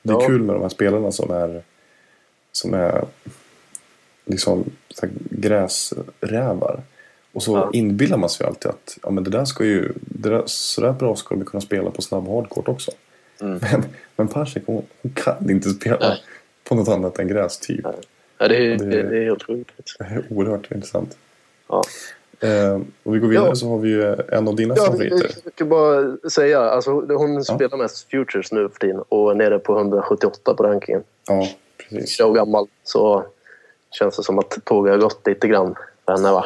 Det är Ja. kul med de här spelarna som är som är liksom här gräsrävar. Och så Ja. inbillar man sig alltid att ja, men det där ska ju, det där, så där bra ska de kunna spela på snabb hardcourt också. Mm. Men, men Parsek hon, hon kan inte spela Nej. på något annat än gräs typ. Ja, det, är, Det- det... det är helt sjukt. Det är oerhört intressant. Ja. Eh, och vi går vidare Ja. så har vi ju en av dina Ja, favoriter. jag ska bara säga, alltså, hon spelar mest Futures nu för tiden och är nere på 178 på rankingen. Ja, precis. 20 år gammal så känns det som att tåget har gått lite grann för henne va?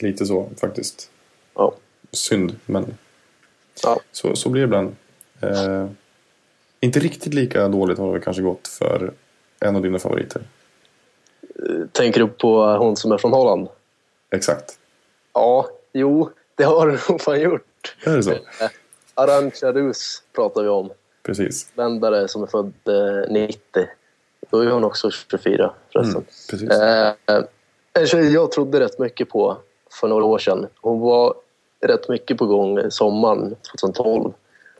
Lite så faktiskt. Ja. Synd, men ja. så, så blir det ibland. Eh, inte riktigt lika dåligt har det kanske gått för en av dina favoriter. Tänker du på hon som är från Holland? Exakt. Ja, jo, det har du nog fan gjort. Är det så? Arantxa Rus pratar vi om. Precis. Vändare som är född eh, 90. Då är hon också 24 förresten. Mm, precis. Eh, en tjej jag trodde rätt mycket på för några år sedan. Hon var rätt mycket på gång sommaren 2012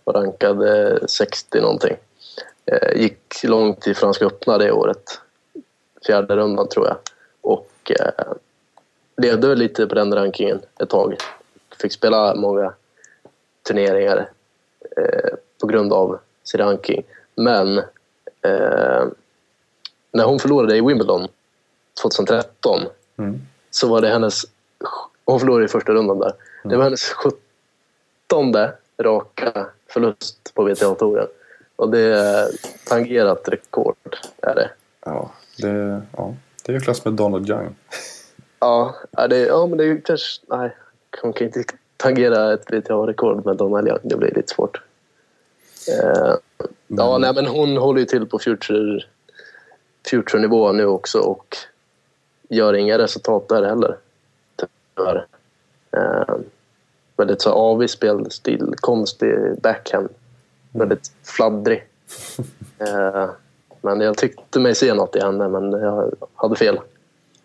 och rankade 60 någonting. Eh, gick långt i Franska öppna det året. Fjärde rundan tror jag. Och eh, levde väl lite på den rankingen ett tag. Fick spela många turneringar eh, på grund av sin ranking. Men eh, när hon förlorade i Wimbledon 2013 Mm. så var det hennes... Hon förlorade i första rundan där. Det var hennes sjuttonde raka förlust på WTA-touren. Och det är tangerat rekord. Är det. Ja, det, ja, det är klass med Donald Young. Ja, det, ja, men det är ju kanske... Nej, hon kan inte tangera ett WTA-rekord med Donald Young. Det blir lite svårt. Eh, ja, nej, men hon håller ju till på future, future-nivå nu också och gör inga resultat där heller. Tyvärr. Eh, väldigt så avig spelstil, konstig backhand. Väldigt fladdrig. Eh, men jag tyckte mig se något i henne, men jag hade fel.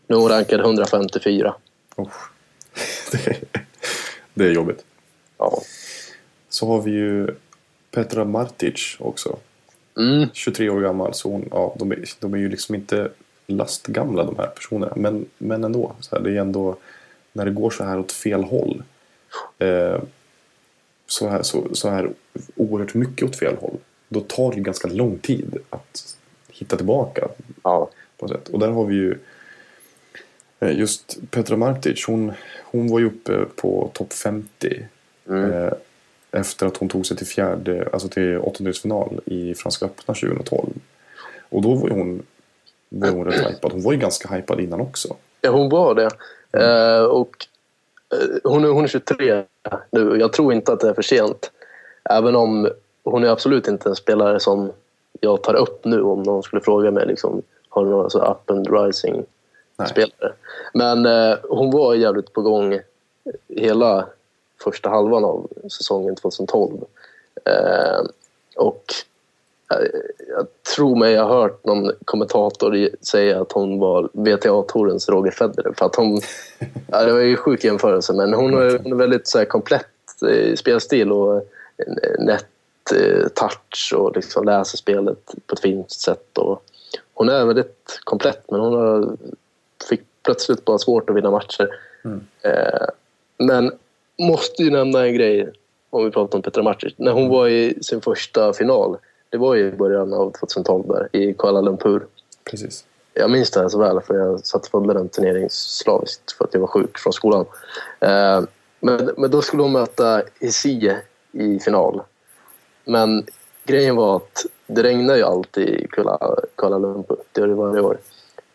Nu är hon rankad 154. Usch. Det, det är jobbigt. Ja. Så har vi ju Petra Martic också. Mm. 23 år gammal. Så hon, ja, de, är, de är ju liksom inte lastgamla de här personerna. Men, men ändå. Så här, det är ändå när det går så här åt fel håll. Eh, så, här, så, så här oerhört mycket åt fel håll. Då tar det ganska lång tid att hitta tillbaka. Ja. På något sätt. Och där har vi ju just Petra Martic. Hon, hon var ju uppe på topp 50. Mm. Eh, efter att hon tog sig till fjärde, alltså till åttondelsfinal i Franska öppna 2012. Och då var hon, var hon rätt hypad. Hon var ju ganska hypad innan också. Ja, hon var det. Eh, och, eh, hon, är, hon är 23 nu. Jag tror inte att det är för sent. Även om hon är absolut inte en spelare som jag tar upp nu om någon skulle fråga mig. Liksom, har du några så up and rising Nej. spelare? Men eh, hon var jävligt på gång hela första halvan av säsongen 2012. Eh, och eh, jag tror mig jag har hört någon kommentator säga att hon var WTA-tourens Roger Federer. För att hon, ja, det var ju sjuk jämförelse, men hon är, hon är väldigt så här, komplett i spelstil och eh, nätt eh, touch och liksom läser spelet på ett fint sätt. Och hon är väldigt komplett, men hon har, fick plötsligt bara svårt att vinna matcher. Eh, men måste ju nämna en grej om vi pratar om Petra Martic. När hon var i sin första final, det var ju i början av 2012 där, i Kuala Lumpur. Precis. Jag minns det här så väl för jag satt och följde den turneringen slaviskt för att jag var sjuk från skolan. Eh, men, men då skulle hon möta Isie i final. Men grejen var att det regnar ju alltid i Kuala, Kuala Lumpur. Det gör det varje år.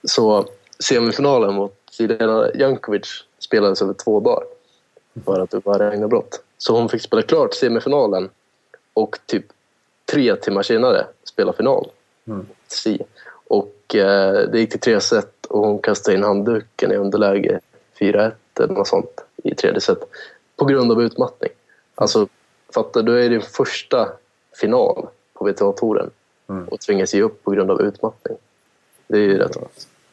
Så semifinalen mot Jelena Jankovic spelades över två dagar för att det var regnavbrott. Så hon fick spela klart semifinalen och typ tre timmar senare spela final. Si. Och eh, det gick till tre set och hon kastade in handduken i underläge 4-1 eller något sånt i tredje set. På grund av utmattning. Alltså, fattar du? är din första final på WTA-touren Mm. och tvingas ge upp på grund av utmattning. Det är ju rätt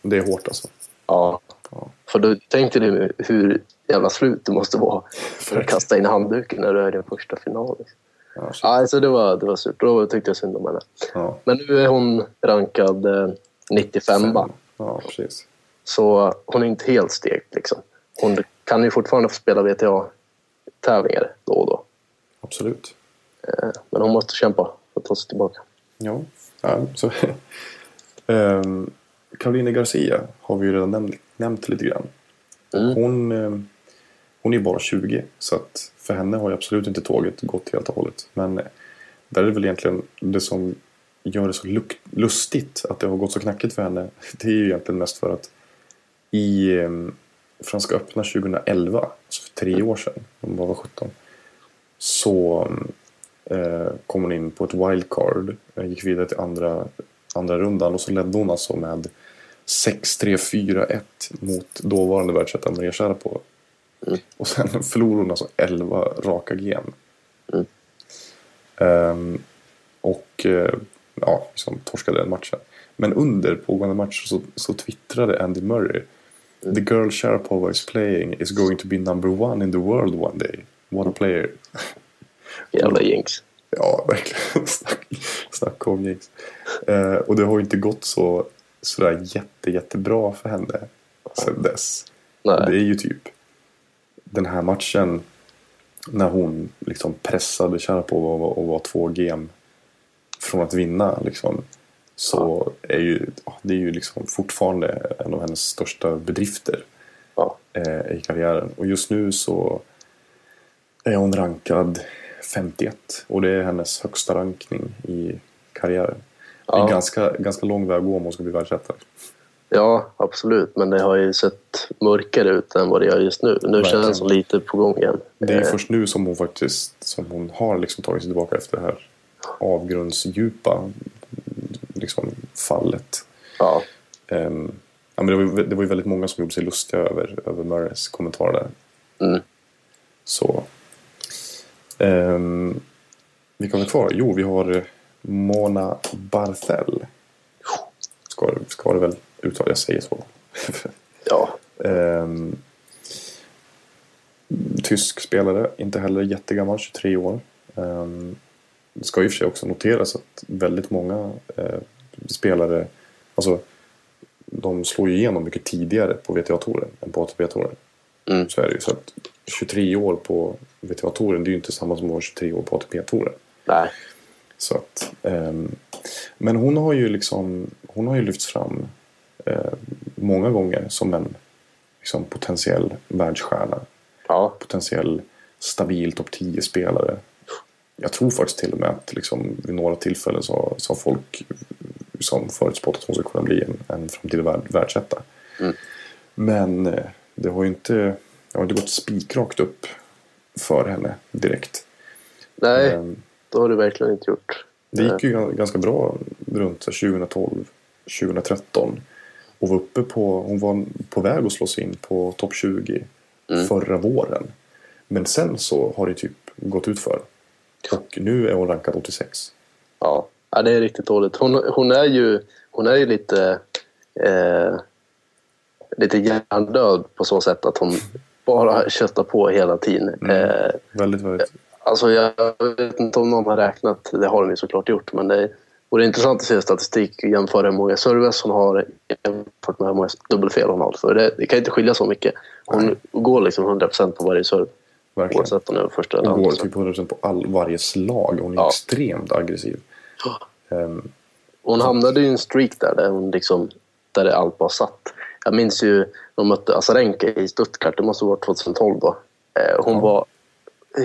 Det är hårt alltså. Ja. Ja. För då tänkte du hur jävla slut du måste vara för att kasta in handduken när du är i din första final. Liksom. Ja, shit. Alltså det, var, det var surt. Då tyckte jag synd om henne. ja. Men nu är hon rankad eh, 95 ba. Ja, precis. Så hon är inte helt stekt. Liksom. Hon kan ju fortfarande få spela WTA-tävlingar då och då. Absolut. Eh, Men hon måste kämpa för att ta sig tillbaka. Ja, ja så. um, Caroline Garcia har vi ju redan nämnt, nämnt lite grann. Mm. Hon, ehm, hon är bara 20 så att för henne har ju absolut inte tåget gått helt och hållet. Men eh, där är det väl egentligen det som gör det så lustigt att det har gått så knackigt för henne. Det är ju egentligen mest för att i um, Franska öppna 2011, alltså för tre år sedan, hon bara var 17, så eh, kom hon in på ett wildcard. eh, Gick vidare till andra, andra rundan och så ledde hon alltså med 6-3-4-1 mot dåvarande världsettan Maria Sharapova. Mm. Och sen förlorade hon alltså 11 raka game. Mm. Ehm, och eh, ja, liksom torskade den matchen. Men under pågående match så, så twittrade Andy Murray Mm. The girl Sharapova is playing is going to be number one in the world one day. What a player. Jävla jinx. Ja, verkligen. Snack, snacka om jinx. Eh, och det har ju inte gått så sådär jätte, jättebra för henne sen dess. Nej. Det är ju typ den här matchen när hon liksom pressade Sharapova och, var- och var två game från att vinna liksom. Så är ju, ja, det är ju liksom fortfarande en av hennes största bedrifter Ja. eh, i karriären. Och just nu så är hon rankad 51 och det är hennes högsta rankning i karriären. Det är Ja. ganska, ganska lång väg att gå om hon ska bli världsetta. ja, absolut. Men det har ju sett mörkare ut än vad det gör just nu. Nu Verkligen. känns hon lite på gång igen. Det är ju Eh, först nu som hon faktiskt som hon har liksom tagit sig tillbaka efter det här avgrundsdjupa liksom, fallet. Ja, Ehm, ja, men det, var det var ju väldigt många som gjorde sig lustiga över, över Murrays kommentarer där. Mm. Så. Um, vilka har vi kvar? Jo, vi har Mona Barthel. Ska, ska det väl uttala, jag säger så. ja, Ehm, tysk spelare, inte heller jättegammal, 23 år. Um, det ska i och för sig också noteras att väldigt många eh, spelare, alltså de slår ju igenom mycket tidigare på WTA-touren än på ATP-touren. Mm. Så är det ju. Så att 23 år på WTA-touren, det är ju inte samma som att vara 23 år på ATP-touren. nej. Så att, ehm, men hon har ju liksom Hon har ju lyfts fram eh, många gånger som en liksom, potentiell världsstjärna. Ja, Potentiell stabil topp 10-spelare. Jag tror faktiskt till och med att liksom, vid några tillfällen så, så har folk som förutspått att hon ska kunna bli en, en framtida värld, världsetta. Mm. Men eh, det har ju inte, det har inte gått spikrakt upp för henne direkt. nej, Ehm, det har du verkligen inte gjort. det gick ju gan- ganska bra runt så 2012, 2013. Och var uppe på, hon var på väg att slå sig in på topp 20 Mm. förra våren. Men sen så har det typ gått ut för. Och nu är hon rankad 86. Ja, ja det är riktigt dåligt. Hon, hon, är, ju, hon är ju lite, eh, lite hjärndöd på så sätt att hon bara köttar på hela tiden. Mm. Eh, Väldigt, väldigt. alltså jag vet inte om någon har räknat, det har de ju såklart gjort, men det vore intressant att se statistik och jämföra hur många service hon har jämfört med hur många dubbelfel hon har. För det, det kan inte skilja så mycket. Hon går liksom 100% på varje serve. Verkligen. Oavsett om det är första eller Hon går typ 100% på all, varje slag. Hon är Ja. extremt aggressiv. Ehm, Hon hamnade i en streak där, där, hon liksom, där det allt bara satt. Jag minns ju när de mötte Azarenka i Stuttgart, det måste ha varit 2012 då. Eh, hon Ja. var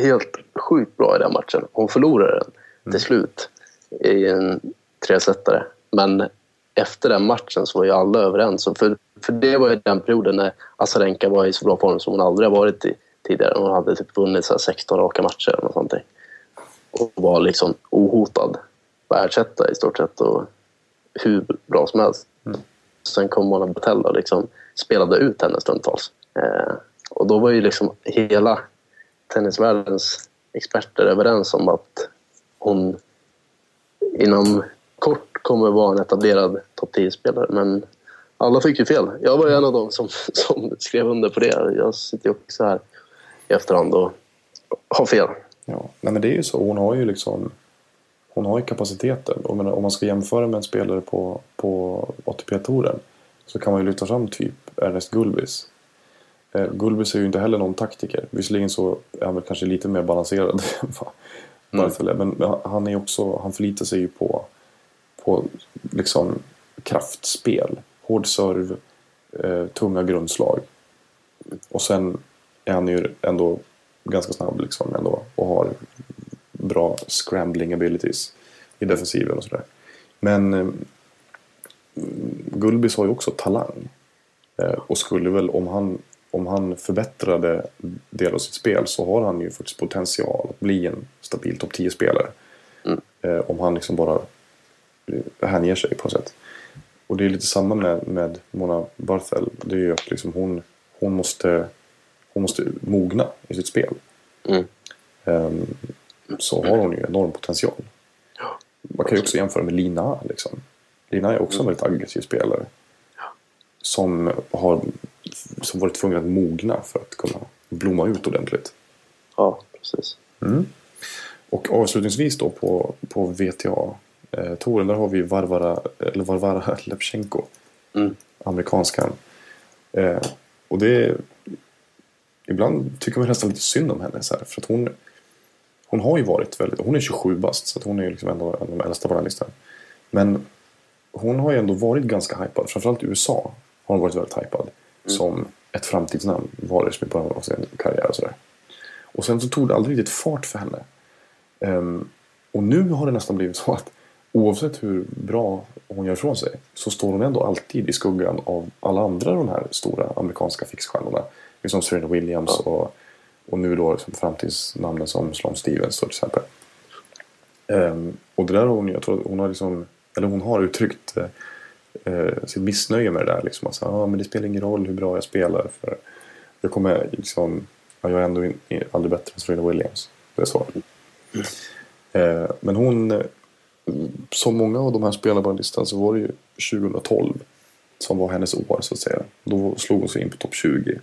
helt sjukt bra i den matchen. Hon förlorade den Mm. till slut i en tresetare. Men efter den matchen så var ju alla överens. För, för det var ju den perioden när Azarenka var i så bra form som hon aldrig har varit i tidigare. Hon hade typ vunnit så här 16 raka matcher eller där. Och var liksom ohotad världsetta i stort sett. Och hur bra som helst. Sen kom Mona Batella och liksom spelade ut henne stundtals. Eh, och då var ju liksom hela tennisvärldens experter överens om att hon inom kort kommer vara en etablerad topp 10-spelare. Men alla fick ju fel. Jag var ju en av dem som, som skrev under på det. Jag sitter ju också här i efterhand och har fel. Ja, nej men det är ju så. Hon har ju liksom hon har ju kapaciteten. Och men om man ska jämföra med en spelare på, på ATP-touren så kan man ju lyfta fram typ Ernest Gulbis. Eh, Gulbis är ju inte heller någon taktiker. Visserligen så är han väl kanske lite mer balanserad är. Men, men han, är också, han förlitar sig ju på, på liksom kraftspel. Hård serv, eh, tunga grundslag. Och sen är han ju ändå ganska snabb liksom ändå och har bra scrambling abilities i defensiven och sådär. Men eh, Gulbis har ju också talang. Eh, och skulle väl om han, om han förbättrade del av sitt spel så har han ju faktiskt potential att bli en stabil topp 10-spelare. Mm. Eh, om han liksom bara eh, hänger sig på något sätt. Och det är lite samma med, med Mona Barthel. Det är ju att liksom hon, hon, måste, hon måste mogna i sitt spel. Mm. Ehm, så har hon ju enorm potential. Man kan ju också jämföra med Lina. Liksom. Lina är också en väldigt aggressiv spelare. Som har som varit tvungen att mogna för att kunna blomma ut ordentligt. Ja, precis. Mm. Och avslutningsvis då på, på VTA-touren, där har vi Varvara, eller Varvara Lepchenko. Mm. Amerikanskan. Eh, och det Ibland tycker man nästan lite synd om henne. Så här, för att hon, hon har ju varit väldigt... Hon är 27 bast så att hon är liksom ändå en av de äldsta på den här listan. Men hon har ju ändå varit ganska hypad. Framförallt i USA har hon varit väldigt hypad. Som ett framtidsnamn var det som i början av sin karriär och sådär. Och sen så tog det aldrig riktigt fart för henne. Ehm, och nu har det nästan blivit så att oavsett hur bra hon gör ifrån sig så står hon ändå alltid i skuggan av alla andra de här stora amerikanska fixstjärnorna. Liksom Serena Williams och, och nu då liksom framtidsnamnen som Sloan Stevens till exempel. Ehm, och det där har hon, jag tror att hon har liksom, eller hon har uttryckt eh, eh sitt missnöje med det där. Liksom, att säga, ah, men det spelar ingen roll hur bra jag spelar. För jag kommer liksom, ja, jag är ändå in, in, aldrig bättre än Serena Williams. Det är så. Eh, men hon, som många av de här spelarna på listan så var det ju 2012 som var hennes år så att säga. Då slog hon sig in på topp 20.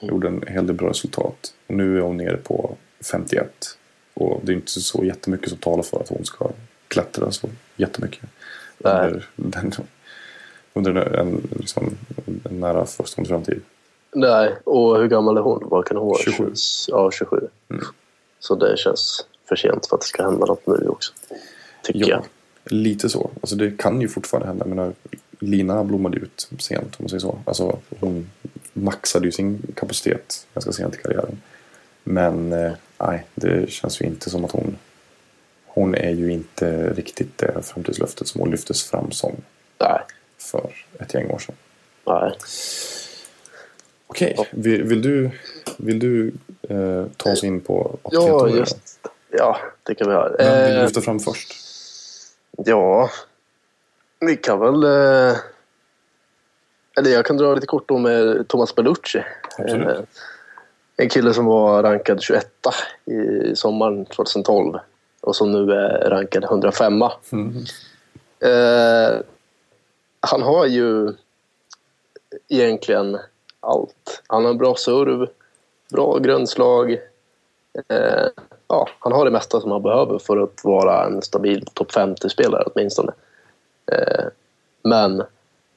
Gjorde en hel del bra resultat. Nu är hon nere på 51. Och det är inte så jättemycket som talar för att hon ska klättra så jättemycket. Nej. Under, den, under en, liksom, en nära förestående framtid. Nej, och hur gammal är hon? Vad kan hon vara? 27. Ja, 27. Mm. Så det känns för sent för att det ska hända något nu också. Tycker Ja, jag. lite så. Alltså det kan ju fortfarande hända. Jag menar, Lina blommade ut sent om man säger så. Alltså hon maxade ju sin kapacitet ganska sent i karriären. Men eh, nej, det känns ju inte som att hon... Hon är ju inte riktigt det framtidslöftet som hon lyftes fram som Nej, för ett gäng år sedan. nej. Okej, vill, vill du, vill du eh, ta oss in på Ja, just Ja, det kan vi göra. Vem vill du Eh, lyfta fram först? ja, vi kan väl... Eh, eller jag kan dra lite kort om eh, Thomas Bellucci. Absolut. Eh, en kille som var rankad 21 i sommaren 2012 och som nu är rankad 105. Mm. Eh, han har ju egentligen allt. Han har bra serv, bra grundslag. Eh, ja, han har det mesta som han behöver för att vara en stabil topp 50-spelare åtminstone. Eh, men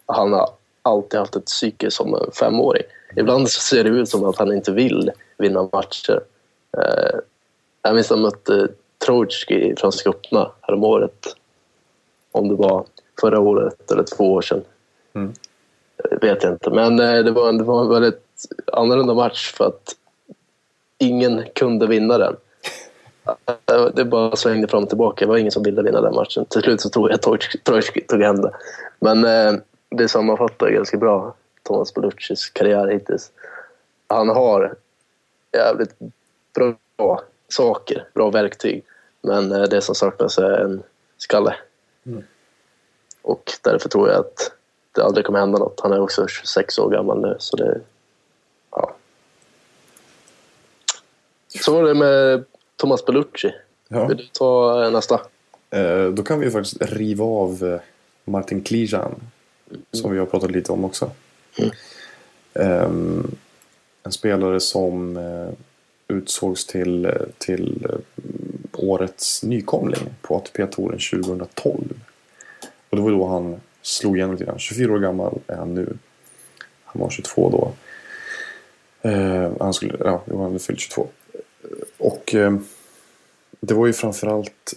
han har alltid haft ett psyke som en femåring. Ibland så ser det ut som att han inte vill vinna matcher. Eh, jag minns att han mötte Trojtski i Franska öppna häromåret. Om det var förra året eller två år sedan. Mm. Eh, vet jag inte. Men eh, det var, en- det var en väldigt annorlunda match för att ingen kunde vinna den. Eh, Det bara svängde fram och tillbaka. Det var ingen som ville vinna den matchen. Till slut så tror jag att Trojtski tog hem det. Men det sammanfattar ganska bra Thomas Belluccis karriär hittills. Han har jävligt bra saker, bra verktyg. Men eh, det som saknas är en skalle. Mm. Och därför tror jag att det aldrig kommer hända något. Han är också 26 år gammal nu. Så det, Så var det med Thomas Bellucci. Ja. Vill du ta eh, nästa? Eh, då kan vi ju faktiskt riva av eh, Martin Klijan. Som vi har pratat lite om också. Ehm, en spelare som eh, utsågs till, till eh, årets nykomling på ATP-touren 2012. Och det var då han slog igenom lite grann. 24 år gammal är han nu. Han var 22 då. Eh, han skulle, ja, han hade fyllt 22. Och eh, det var ju framförallt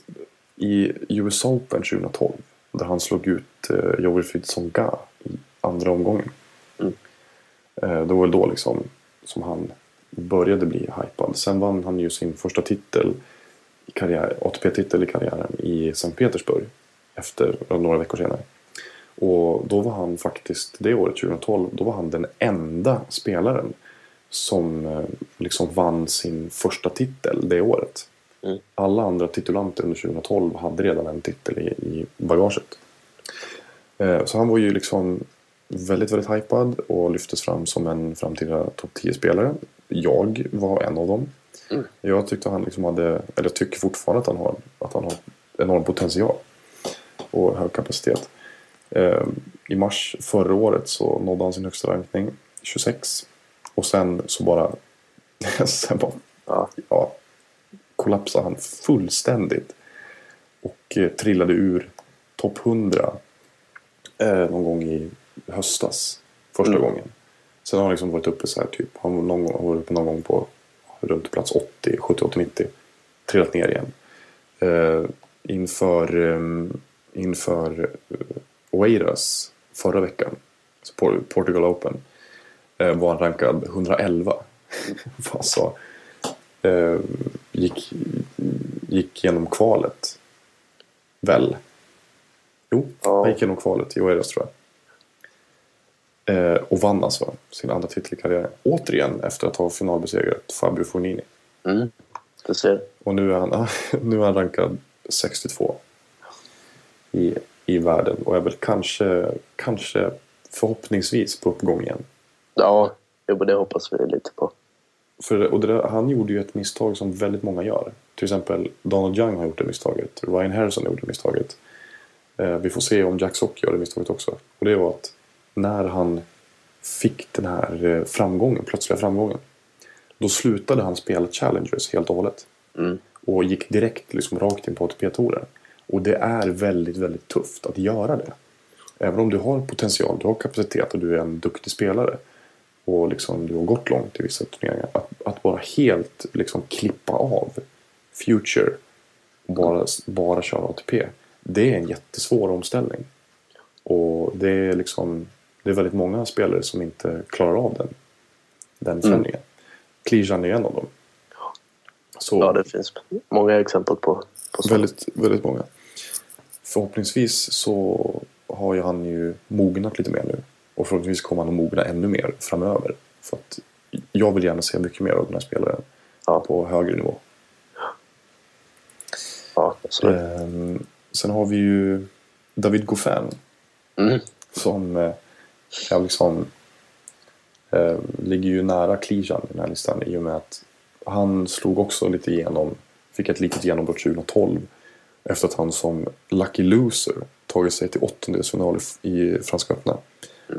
i US Open 2012 där han slog ut eh, Joel Songa i andra omgången. Mm. Eh, det var väl då liksom som han började bli hypad. Sen vann han ju sin första titel i karriär, ATP-titel i karriären i Sankt Petersburg efter några veckor senare. Och då var han faktiskt, det året 2012, då var han den enda spelaren som eh, liksom vann sin första titel det året. Mm. Alla andra titulanter under 2012 hade redan en titel i, i bagaget. Eh, Så han var ju liksom väldigt, väldigt hypad och lyftes fram som en framtida topp 10-spelare. Jag var en av dem. Mm. Jag tyckte han liksom hade, eller jag tycker fortfarande att han har, att han har enorm potential och hög kapacitet. Eh, I mars förra året så nådde han sin högsta rankning, 26. Och sen så bara, sen bara Ja. ja, kollapsade han fullständigt. Och eh, trillade ur topp 100 eh, någon gång i höstas. Första Mm. gången. Sen har han liksom varit uppe så här typ. Han var någon gång, han var uppe någon gång på runt plats 80, 70, 80, 90. Trillat ner igen. Eh, inför eh, inför eh, Oeiras förra veckan. Så Por- Portugal Open. Eh, var han rankad 111. alltså, eh, gick, gick genom kvalet. Väl? Jo, Ja. han gick genom kvalet i Oeiras tror jag. Eh, och vann alltså sin andra titel i karriären. Återigen efter att ha finalbesegrat Fabio Fognini. Mm. Du ser. Och nu är han, nu är han rankad 62 i, i världen. Och är väl kanske, kanske förhoppningsvis på uppgång igen. Ja, det hoppas vi lite på. För, och där, han gjorde ju ett misstag som väldigt många gör. Till exempel Donald Young har gjort det misstaget. Ryan Harrison har gjort det misstaget. Eh, vi får se om Jack Sock gör det misstaget också. Och det var att när han fick den här eh, framgången, plötsliga framgången. Då slutade han spela Challengers helt och hållet. Mm. Och gick direkt liksom rakt in på ATP-touren. Och det är väldigt, väldigt tufft att göra det. Även om du har potential, du har kapacitet och du är en duktig spelare. Och liksom du har gått långt i vissa turneringar. Att, att bara helt liksom klippa av Future och bara, bara köra ATP. Det är en jättesvår omställning. Och det är liksom det är väldigt många spelare som inte klarar av den, den förändringen. Klijan är en av dem. Så, Ja, det finns många exempel på, på. Väldigt, väldigt många. Förhoppningsvis så har ju han ju mognat lite mer nu. Och förhoppningsvis kommer han att mogna ännu mer framöver. För att jag vill gärna se mycket mer av den här spelaren Ja. på högre nivå. Ja, absolut. Ehm, sen har vi ju David Goffin Mm. som eh, liksom eh, ligger ju nära Klijan i den här listan i och med att han slog också lite igenom, fick ett litet genombrott 2012 efter att han som lucky loser tagit sig till åttondelsfinal i, i Franska öppna.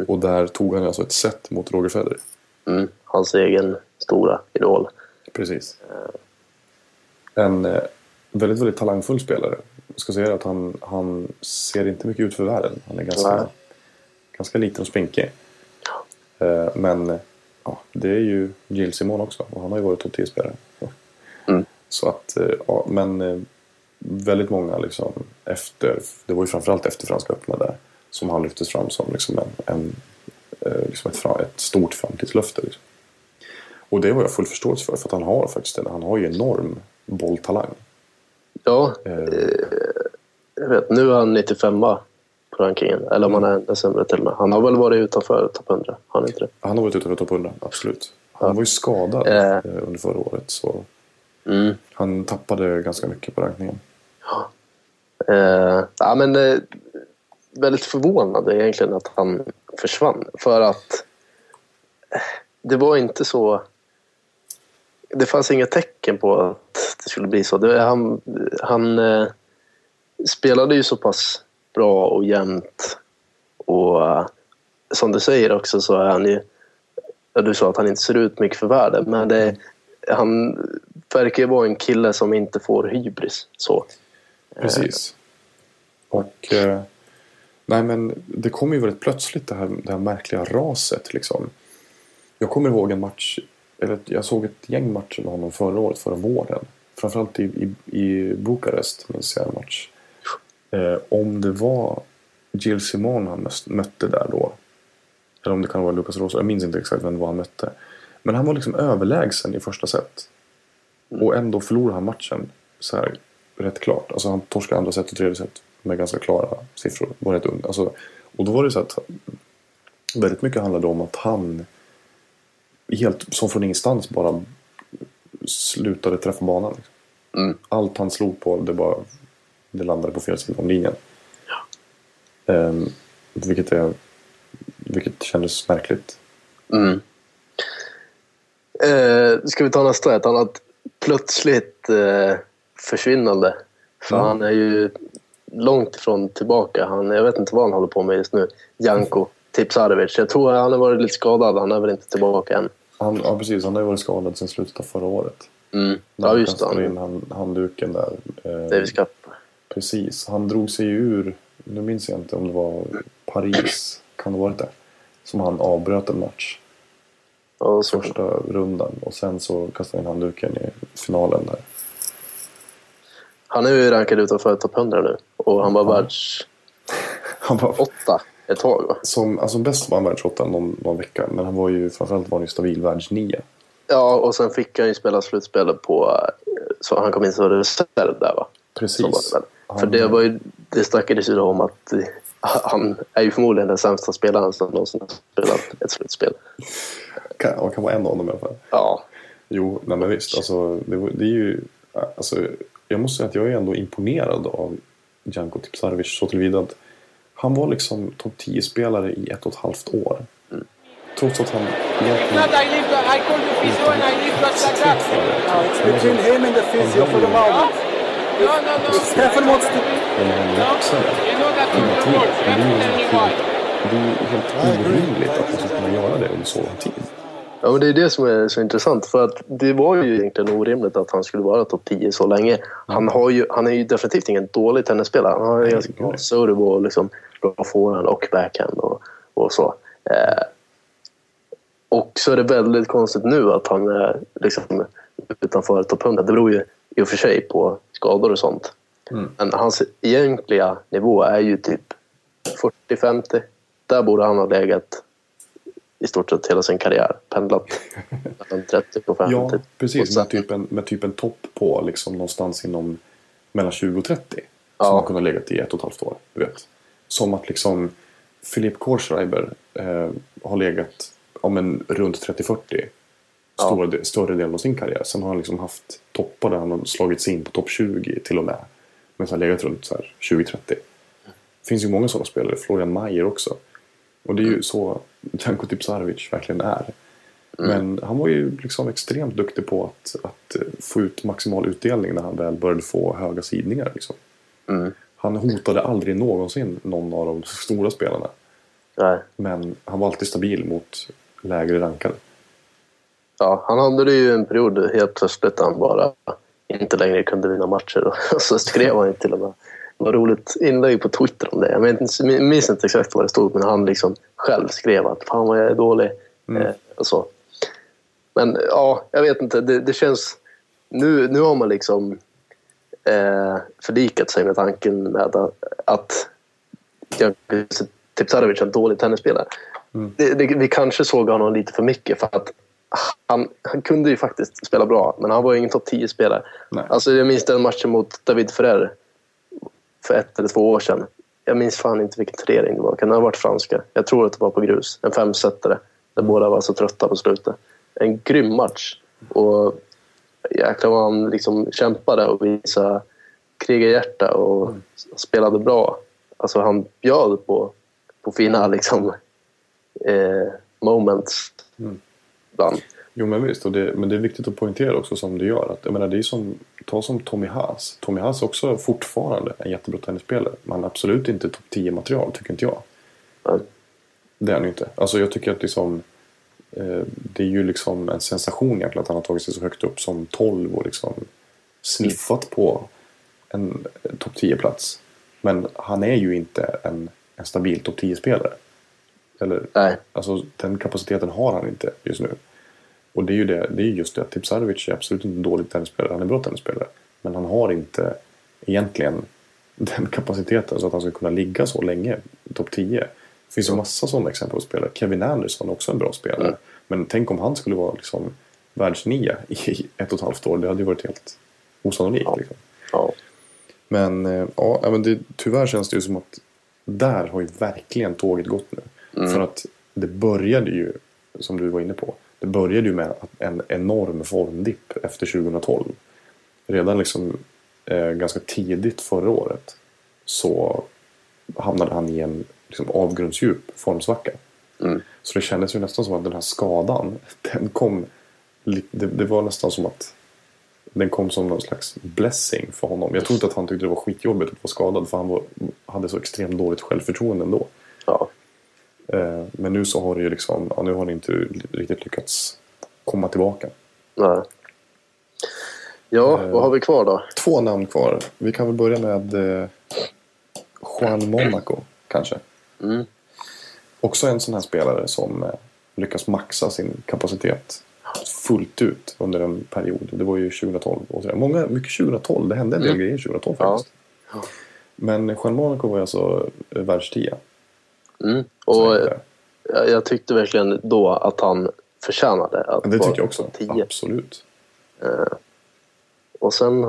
Och där tog han alltså ett set mot Roger Federer. Mm. Hans egen stora idol. Precis. En eh, väldigt, väldigt talangfull spelare. Ska säga att han, han ser inte mycket ut för världen. Han är ganska, Nej. ganska liten och spinkig. Eh, Men ja, det är ju Gilles Simon också. Och han har ju varit topp 10-spelare. Mm. Så att, eh, ja, men eh, väldigt många liksom efter, det var ju framförallt efter Franska öppna där, som han lyftes fram som liksom en, en, liksom ett, ett stort framtidslöfte. Liksom. Och det har jag full förståelse för, för att han har faktiskt en, han har ju enorm bolltalang. Ja, Eh, jag vet. Nu är han 95 på rankingen. Eller om han är ännu sämre till och med. Han har väl varit utanför topp 100? Har han inte det? Han har varit utanför topp 100, absolut. Han Ja. var ju skadad Eh. eh, under förra året, så Mm. han tappade ganska mycket på rankningen. Eh, ja, men, eh, väldigt förvånande egentligen att han försvann. För att eh, det var inte så det fanns inga tecken på att det skulle bli så. Det, han han eh, spelade ju så pass bra och jämnt. Och eh, som du säger också så är han ju... Du sa att han inte ser ut mycket för världen, men det, han verkar ju vara en kille som inte får hybris. Så. Eh, Precis. Och... Eh, nej men det kom ju väldigt plötsligt det här, det här märkliga raset liksom. Jag kommer ihåg en match, eller jag såg ett gäng matcher med honom förra året, förra våren. Framförallt i, i, i Bukarest minns jag en match. Eh, om det var Jill Simon han mötte där då. Eller om det kan vara Lucas Rosa. Jag minns inte exakt vem det var han mötte. Men han var liksom överlägsen i första set. Och ändå förlorade han matchen så här rätt klart. Alltså han torskade andra set och tredje set med ganska klara siffror. Var rätt ung. Alltså, och då var det så att väldigt mycket handlade om att han helt som från ingenstans bara slutade träffa banan. Liksom. Mm. Allt han slog på det, bara, det landade på fel sida om linjen. Ehm, vilket, är, vilket kändes märkligt. Mm. Eh, ska vi ta nästa? Ett annat plötsligt eh, försvinnande. För Mm. han är ju långt ifrån tillbaka. Han, jag vet inte vad han håller på med just nu. Janko Tipsarevic. Jag tror han har varit lite skadad. Han är väl inte tillbaka än. Han, ja, precis. Han har ju varit skadad sedan slutet av förra året. Mm. När Ja, han just det. kastade in Han, hand, handduken där. Ehm, Davis Cup. Precis. Han drog sig ur, nu minns jag inte om det var Paris, kan det ha varit det? Som han avbröt en match. Ja, så. Första rundan. Och sen så kastade han in handduken i finalen där. Han är ju rankad utanför topp 100 nu. Och han var Ja. världs Han var, åtta ett tag va? som, alltså bäst var han världsåtta någon, någon vecka. Men han var ju framförallt var han ju stabil världsnia. Ja, och sen fick han ju spela slutspelet på... eh, Så han kom in som reserv där va? Precis. Det. Han- För det, var ju, det snackades ju då om att eh, han är ju förmodligen den sämsta spelaren som någonsin har spelat ett slutspel. Kan, han kan vara en av dem i alla fall. Ja, Jo, nej men visst. Alltså, det, det är ju... Alltså, jag måste säga att jag är ändå imponerad av Janko Tipsarevic så tillvida att han var liksom topp 10-spelare i ett och ett halvt år. Trots att han egentligen Not I leave the, I call the physio and I leave just like that. No, it's between him and the physio for the moment. No, no, no. Stefan wants to. Men han You the ingenting. You det är helt, det är ju helt orimligt att man ska kunna göra det under så lång tid. ja men det är det som är så intressant. För att det var ju egentligen orimligt att han skulle vara topp 10 så länge. Han, har ju, han är ju definitivt ingen dålig tennisspelare. Han har ju ganska bra serve och liksom bra forehand och backhand och, och så. Eh, och så är det väldigt konstigt nu att han är liksom utanför topp 100. Det beror ju i och för sig på skador och sånt. Men hans egentliga nivå är ju typ 40-50. Där borde han ha legat i stort sett hela sin karriär. Pendlat mellan 30 och 50. Ja, precis. Och sen- Med typ en, med typ en topp på liksom någonstans inom mellan 20 och 30. Ja. Som har kunnat legat i ett och ett halvt år. Du vet. Som att liksom Philipp Kohlschreiber eh, har legat om en runt 30-40. Ja. Stora, de- större delen av sin karriär. Sen har han liksom haft toppar där han har slagit sig in på topp 20 till och med. Men så har legat runt så här 20-30. Det finns ju många sådana spelare. Florian Mayer också. Och det är ju Mm. så Janko Tipsarevic verkligen är. Men han var ju liksom extremt duktig på att, att få ut maximal utdelning när han väl började få höga sidningar. Liksom. Mm. Han hotade aldrig någonsin någon av de stora spelarna. Nej. Men han var alltid stabil mot lägre rankade. Ja, han hade ju en period helt plötsligt där han bara inte längre kunde vinna matcher. Och så skrev han till och med det var roligt inlägg på Twitter om det. Jag minns, inte exakt vad det stod men han liksom själv skrev att fan vad jag är dålig. Eh, och så. Men ja, jag vet inte. Det, det känns... Nu, nu har man liksom eh, förlikat sig med tanken med att, att Tipsarevic är en dålig tennisspelare. Det, det, vi kanske såg honom lite för mycket för att han, han kunde ju faktiskt spela bra, men han var ju ingen topp 10-spelare. Nej. Alltså, jag minns den matchen mot David Ferrer för ett eller två år sedan. Jag minns fan inte vilken turnering det var. Kan det ha varit franska? Jag tror att det var på grus. En femsetare. Där båda var så trötta på slutet. En grym match. Och jäklar vad han liksom kämpade och visade krigarhjärta och spelade bra. Alltså han bjöd på, på fina liksom, eh, moments ibland. Jo men visst, och det, men det är viktigt att poängtera också som du gör. Att, jag menar, det är som, ta som Tommy Haas. Tommy Haas är också fortfarande en jättebra tennisspelare. Men absolut inte topp 10 material tycker inte jag. Ja. Det är han ju inte. Alltså jag tycker att liksom, det är ju liksom en sensation egentligen att han har tagit sig så högt upp som 12 och liksom sniffat på en eh, topp 10-plats. Men han är ju inte en, en stabil topp 10-spelare. Eller, Nej. alltså den kapaciteten har han inte just nu. Och det är ju det, det är just det att Tipsarevic är absolut inte en dålig tennisspelare. Han är en bra tennisspelare. Men han har inte egentligen den kapaciteten så att han ska kunna ligga så länge topp 10. Det finns ju massa sådana exempel på spelare. Kevin Anderson också en bra spelare. Mm. Men tänk om han skulle vara liksom världsnia i ett och ett halvt år. Det hade ju varit helt osannolikt. Ja. Liksom. Ja. Men, eh, ja, men det, tyvärr känns det ju som att där har ju verkligen tåget gått nu. För att det började ju, som du var inne på, det började ju med en enorm formdipp efter 2012. Redan liksom eh, ganska tidigt förra året så hamnade han i en liksom, avgrundsdjup formsvacka. Mm. Så det kändes ju nästan som att den här skadan, den kom... Det, det var nästan som att den kom som någon slags blessing för honom. Jag tror inte att han tyckte det var skitjobbigt att vara skadad för han var, hade så extremt dåligt självförtroende ändå. Ja. Eh, Men nu så har det ju liksom, ja, nu har det inte riktigt lyckats komma tillbaka. Nej. Ja, Eh. vad har vi kvar då? Två namn kvar. Vi kan väl börja med eh, Juan Monaco kanske. Mm. Också en sån här spelare som eh, lyckas maxa sin kapacitet fullt ut under en period. Det var ju 2012. Och sådär. Många, mycket 2012. Det hände en del Mm. grejer 2012 Ja. faktiskt. Men Juan Monaco var ju alltså eh, världstia. Mm. Och det. jag, jag tyckte verkligen då att han förtjänade att det vara tycker jag också. 10. Absolut. Och sen,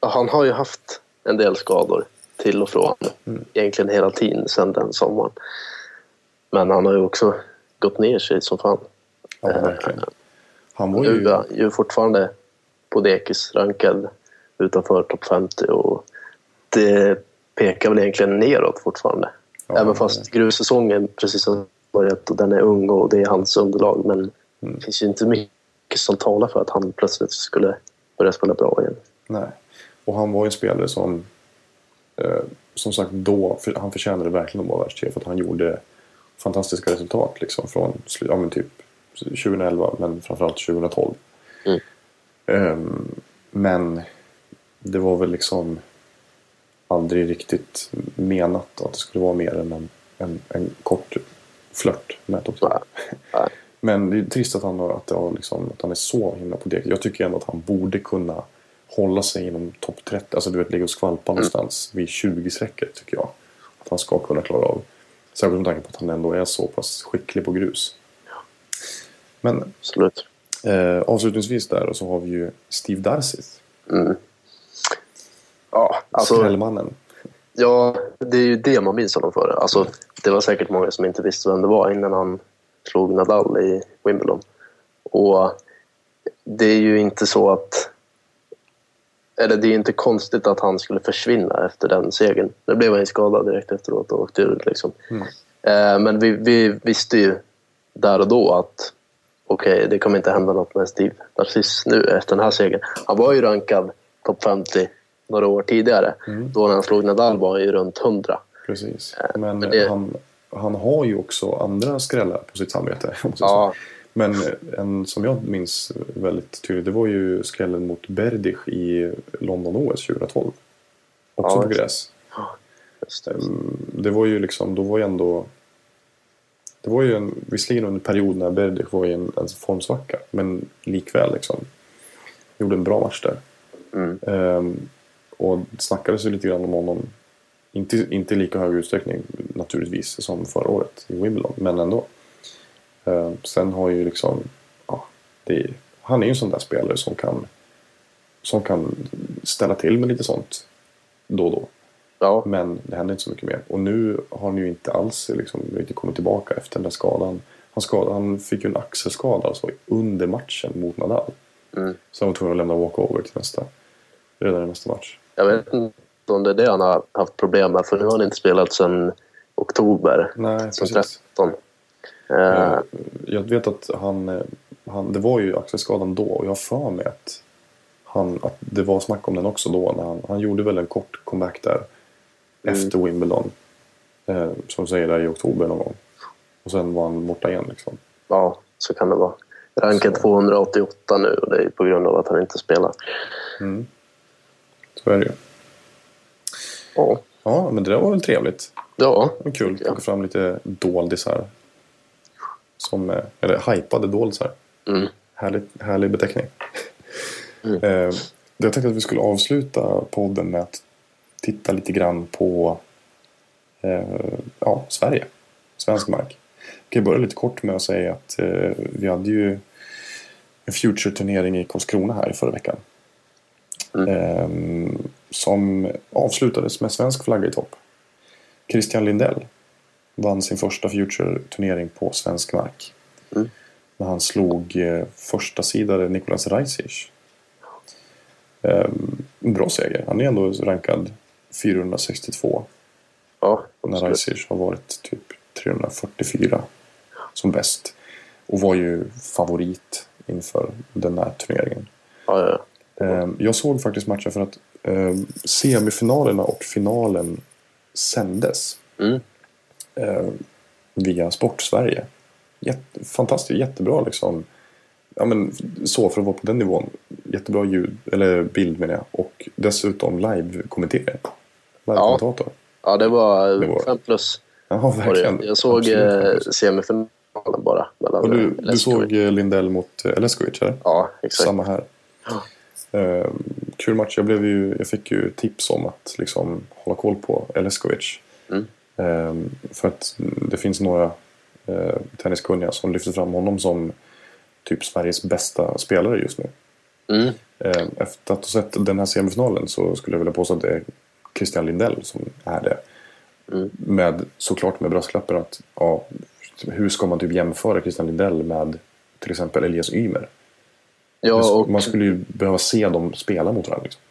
ja, han har ju haft en del skador till och från. Mm. Egentligen hela tiden sedan den sommaren. Men han har ju också gått ner sig som fan. Ja, Eh, verkligen. Han var Nu ju... är han ju fortfarande på dekis rankad utanför topp 50 och det pekar väl egentligen neråt fortfarande. Ja, Även fast grussäsongen precis har börjat och den är ung och det är hans underlag. Men Mm. det finns ju inte mycket som talar för att han plötsligt skulle börja spela bra igen. Nej. Och han var ju en spelare som... Eh, som sagt då, för, han förtjänade verkligen att vara världstia för att han gjorde fantastiska resultat liksom från ja, men typ 2011 men framförallt 2012. Mm. Ehm, men det var väl liksom aldrig riktigt menat att det skulle vara mer än en, en, en kort flört med topp 10. Nej. Nej. Men det är trist att han, har, att, det har liksom, att han är så himla på dek. Jag tycker ändå att han borde kunna hålla sig inom topp 30. Alltså du vet, ligga och skvalpa någonstans vid 20-strecket tycker jag. Att han ska kunna klara av. Särskilt med tanke på att han ändå är så pass skicklig på grus. Men Absolut. eh, avslutningsvis där så har vi ju Steve Darcith. Ja, alltså, Skrällmannen. ja, det är ju det man minns honom för. Alltså, det var säkert många som inte visste vem det var innan han slog Nadal i Wimbledon. Och det är ju inte så att... Eller det är inte konstigt att han skulle försvinna efter den segern. Nu blev han ju skadad direkt efteråt och åkte ut. Liksom. Eh, men vi, vi visste ju där och då att okej, det kommer inte hända något med Steve Narciss nu efter den här segern. Han var ju rankad topp 50 några år tidigare. Då när han slog Nadal var han ju runt 100. Precis. Men, men det- han, han har ju också andra skrällar på sitt samvete. Ja. Men en som jag minns väldigt tydligt det var ju skrällen mot Berdych i London-OS 2012. Också Ja, på gräs. Just det. Det var ju liksom, då var ju ändå... Det var ju en, visserligen under en period när Berdych var i en, en formsvacka. Men likväl liksom. Gjorde en bra match där. Mm. Ehm, och snackades ju lite grann om honom. Inte, inte i lika hög utsträckning naturligtvis som förra året i Wimbledon. Men ändå. Ehm, sen har ju liksom... Ja, det, han är ju en sån där spelare som kan, som kan ställa till med lite sånt då och då. Ja, Men det händer inte så mycket mer. Och nu har han ju inte alls liksom, inte kommit tillbaka efter den där skadan. Han, skadad, han fick ju en axelskada alltså, under matchen mot Nadal. Mm. Så han var tvungen att lämna walkover till nästa. Redan i nästa match. jag vet inte om det är det han har haft problem med. För nu har han inte spelat sedan oktober Nej, precis. 2013. Eh, Jag vet att han, eh, han, det var ju axelskadan då och jag har för mig att, han, att det var snack om den också då. När han, han gjorde väl en kort comeback där efter Wimbledon. Eh, som säger där i oktober någon gång. Och sen var han borta igen liksom. Ja, så kan det vara. Rankad Så. 288 nu och det är på grund av att han inte spelar. Så är det ju. Ja, Ja, men det där var väl trevligt. ja Det var kul att plocka fram lite doldisar. Som, eh, eller hypade doldisar. Mm. Härlig, härlig beteckning. Eh, jag tänkte att vi skulle avsluta podden med att titta lite grann på eh, ja, Sverige. Svensk mark. Jag kan börja lite kort med att säga att eh, vi hade ju en Future-turnering i Karlskrona här i förra veckan. Eh, som avslutades med svensk flagga i topp. Christian Lindell vann sin första Future-turnering på svensk mark. När han slog eh, första sidare Nicolas Rajsic. Eh, bra seger. Han är ändå rankad 462. ja När. Rajsic har varit typ 344 som bäst. Och var ju favorit inför den här turneringen. Ja, ja. Eh, Jag såg faktiskt matchen för att eh, semifinalerna och finalen sändes Mm. Eh, via Sportsverige. Jätte, fantastiskt, jättebra liksom. Ja, men, så för att vara på den nivån. Jättebra ljud, eller bild menar jag. Och dessutom live-kommentering. Live-kommentator. ja, det var Det var- fem plus. Ja, verkligen. Jag såg Absolut, eh, semifinalen bara. Och du, du såg eh, Lindell mot eh, Leskovic, eller? Ja, exakt. Samma här. Eh, kul match. Jag, blev ju, jag fick ju tips om att liksom hålla koll på Leskovic. Mm. Eh, för att det finns några eh, tenniskunniga som lyfter fram honom som typ Sveriges bästa spelare just nu. Mm. Eh, efter att ha sett den här semifinalen så skulle jag vilja påstå att det är Christian Lindell som är det. Mm. Med, såklart med brasklappar att ja, hur ska man typ jämföra Christian Lindell med till exempel Elias Ymer? Ja, och, Man skulle ju behöva se dem spela mot varandra. Liksom.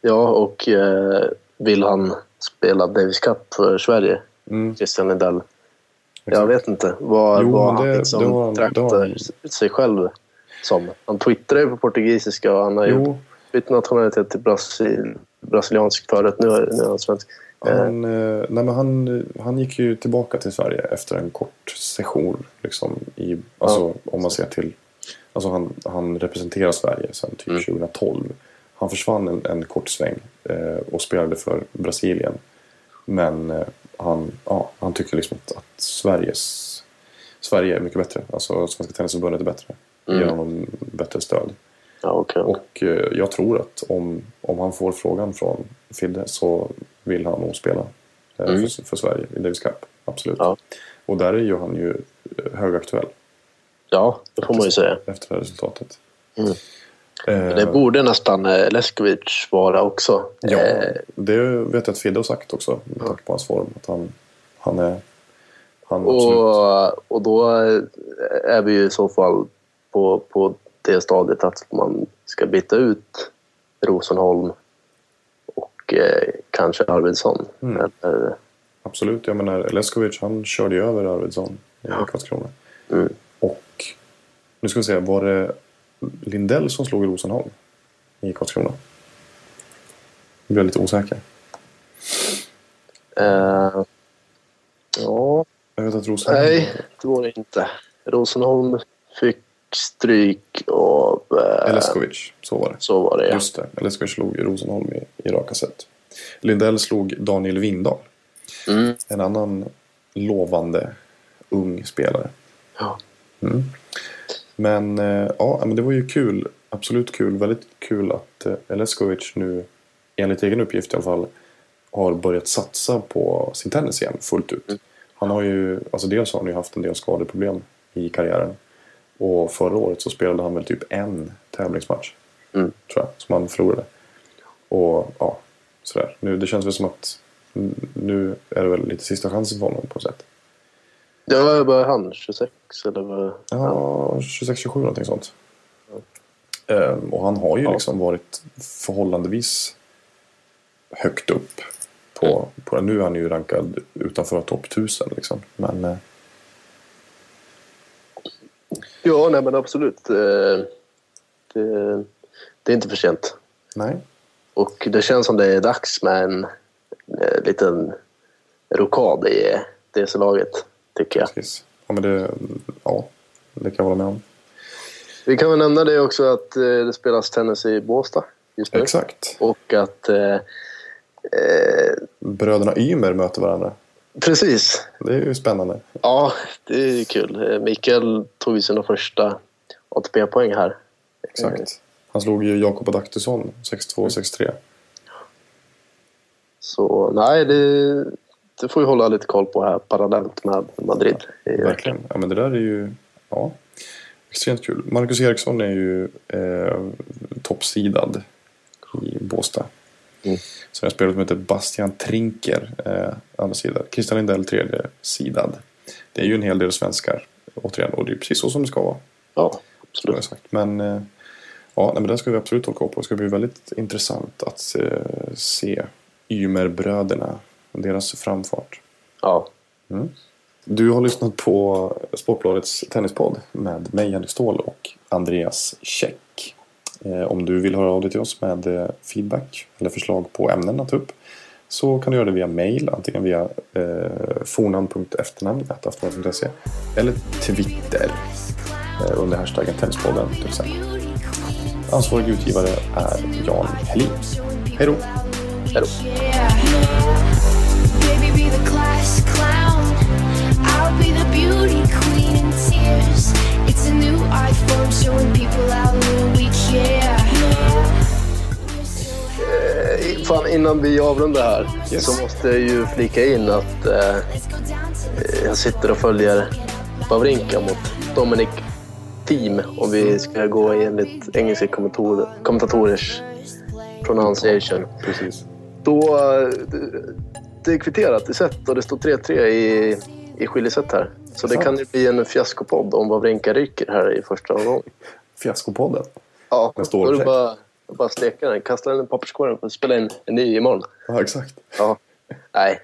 ja, och eh, vill han spela Davis Cup för Sverige, Mm. Christian Lindell? Exakt. Jag vet inte vad, han liksom det har traktar han. sig själv som. Han twittrar ju på portugisiska och han har ju Jo, bytt nationalitet till Brasil, brasiliansk förut. Nu är, nu är han svensk. Eh, han, eh, nej, men han, han gick ju tillbaka till Sverige efter en kort session. Liksom, i, alltså, Om man ser till... Alltså han, han representerar Sverige sedan typ Mm. 2012. Han försvann en, en kort sväng eh, och spelade för Brasilien. Men eh, han, ja, han tycker liksom att, att Sveriges, Sverige är mycket bättre. Alltså Svenska Tennisförbundet är bättre. Mm. Ger honom bättre stöd. ja, okej. Och eh, jag tror att om, om han får frågan från Fidde så vill han nog spela eh, Mm. för, för Sverige i Davis Cup. Absolut. Ja. Och där är ju han ju eh, högaktuell ja, det får man ju säga. efter det här resultatet. Mm. Eh, Det borde nästan eh, Leskovic vara också. ja, Eh, det vet jag att Fidde har sagt också med tanke på hans form. Att han, han är... Han och, och då är vi ju i så fall på, på det stadiet att man ska byta ut Rosenholm och eh, kanske Arvidsson. Mm. Eller, Absolut. Jag menar, Leskovic han körde ju över Arvidsson i Karlskrona. Mm. Och nu ska vi se, var det Lindell som slog Rosenholm i Karlskrona? Nu blir jag lite osäker. eh, ja, Jag vet att Rosenholm... nej, det var det inte. Rosenholm fick stryk av... Eh, Leskovic, så var det. så var det ja. Just det, Leskovic slog Rosenholm i, i raka set. Lindell slog Daniel Windahl. Mm. En annan lovande ung spelare. Ja. Mm. Men eh, ja, men det var ju kul. Absolut kul. Väldigt kul att eh, Leskovic nu, enligt egen uppgift i alla fall, har börjat satsa på sin tennis igen fullt ut. Mm. Han har ju, alltså dels har han ju haft en del skadeproblem i karriären. Och förra året så spelade han väl typ en tävlingsmatch. Mm. Tror jag, som han förlorade. Och ja, sådär. Nu, det känns väl som att nu är det väl lite sista chansen för honom på något sätt. Det var bara han, 26 eller vad? Ja, 26-27 någonting sånt. Ehm, och han har ju Ja. liksom varit förhållandevis högt upp. På, på, nu är han ju rankad utanför topp 1000 liksom. Men eh, Ja, nej men absolut. Eh, Det, det är inte för sent. Nej. Och det känns som det är dags med en eh, liten rokad i DC-laget, tycker jag. Precis. Ja, men det, ja, det kan jag hålla med om. Vi kan väl nämna det också att eh, det spelas tennis i Båstad just nu. Exakt. Och att... Eh, eh, Bröderna Ymer möter varandra. precis. Det är ju spännande. Ja, det är kul. Eh, Mikael tog ju sina första ATP-poäng här. Exakt. Han slog ju Jakob Adaktusson 6-2-6-3. Så nej, det, det får vi hålla lite koll på här parallellt med Madrid. Är Verkligen. Ja, men det där är ju ja, extremt kul. Marcus Eriksson är ju eh, toppsidad i Båstad. Mm. Så jag spelar som heter Bastian Trinker, eh, andra sidan. Christian Lindell, tredje sidad. Det är ju en hel del svenskar, återigen. Och det är precis så som det ska vara. Ja, absolut. sagt. Men, eh, ja, nej, men det ska vi absolut hålla koll på. Det ska bli väldigt intressant att eh, se Ymerbröderna, deras framfart. Ja, Du har lyssnat på Sportbladets tennispodd med mig, Henrik Ståhl och Andreas Käck. Eh, om du vill höra av dig till oss med eh, feedback eller förslag på ämnen att ta upp så kan du göra det via mail, antingen via eh, fornamn.efternamn.aftonbladet.se eller Twitter eh, under hashtaggen Tennispodden till exempel. Ansvarig utgivare är Jan Helin. Hej då! hej då. Fan, innan vi avrundar här Yes. så måste jag ju flika in att eh, jag sitter och följer Wawrinka mot Dominic Thiem om vi ska gå enligt engelska kommentator, kommentatorers pronunciation. Precis. Då, eh, det- det är kvitterat i set och det står 3-3 i, i skiljeset här. Så det kan ju bli en fiaskopodd om Wawrinka ryker här i första omgången. Fiaskopodden. Ja, Den står då är det bara, bara steka den, kasta den i papperskorgen och spela in en ny imorgon. Ja, exakt. Ja. Nej,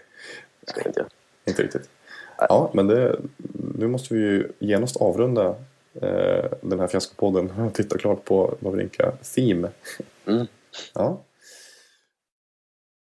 det ska jag inte göra. Inte riktigt. Ja, men det, nu måste vi ju genast avrunda eh, den här fiaskopodden och titta klart på Wawrinka Theme. Mm. Ja,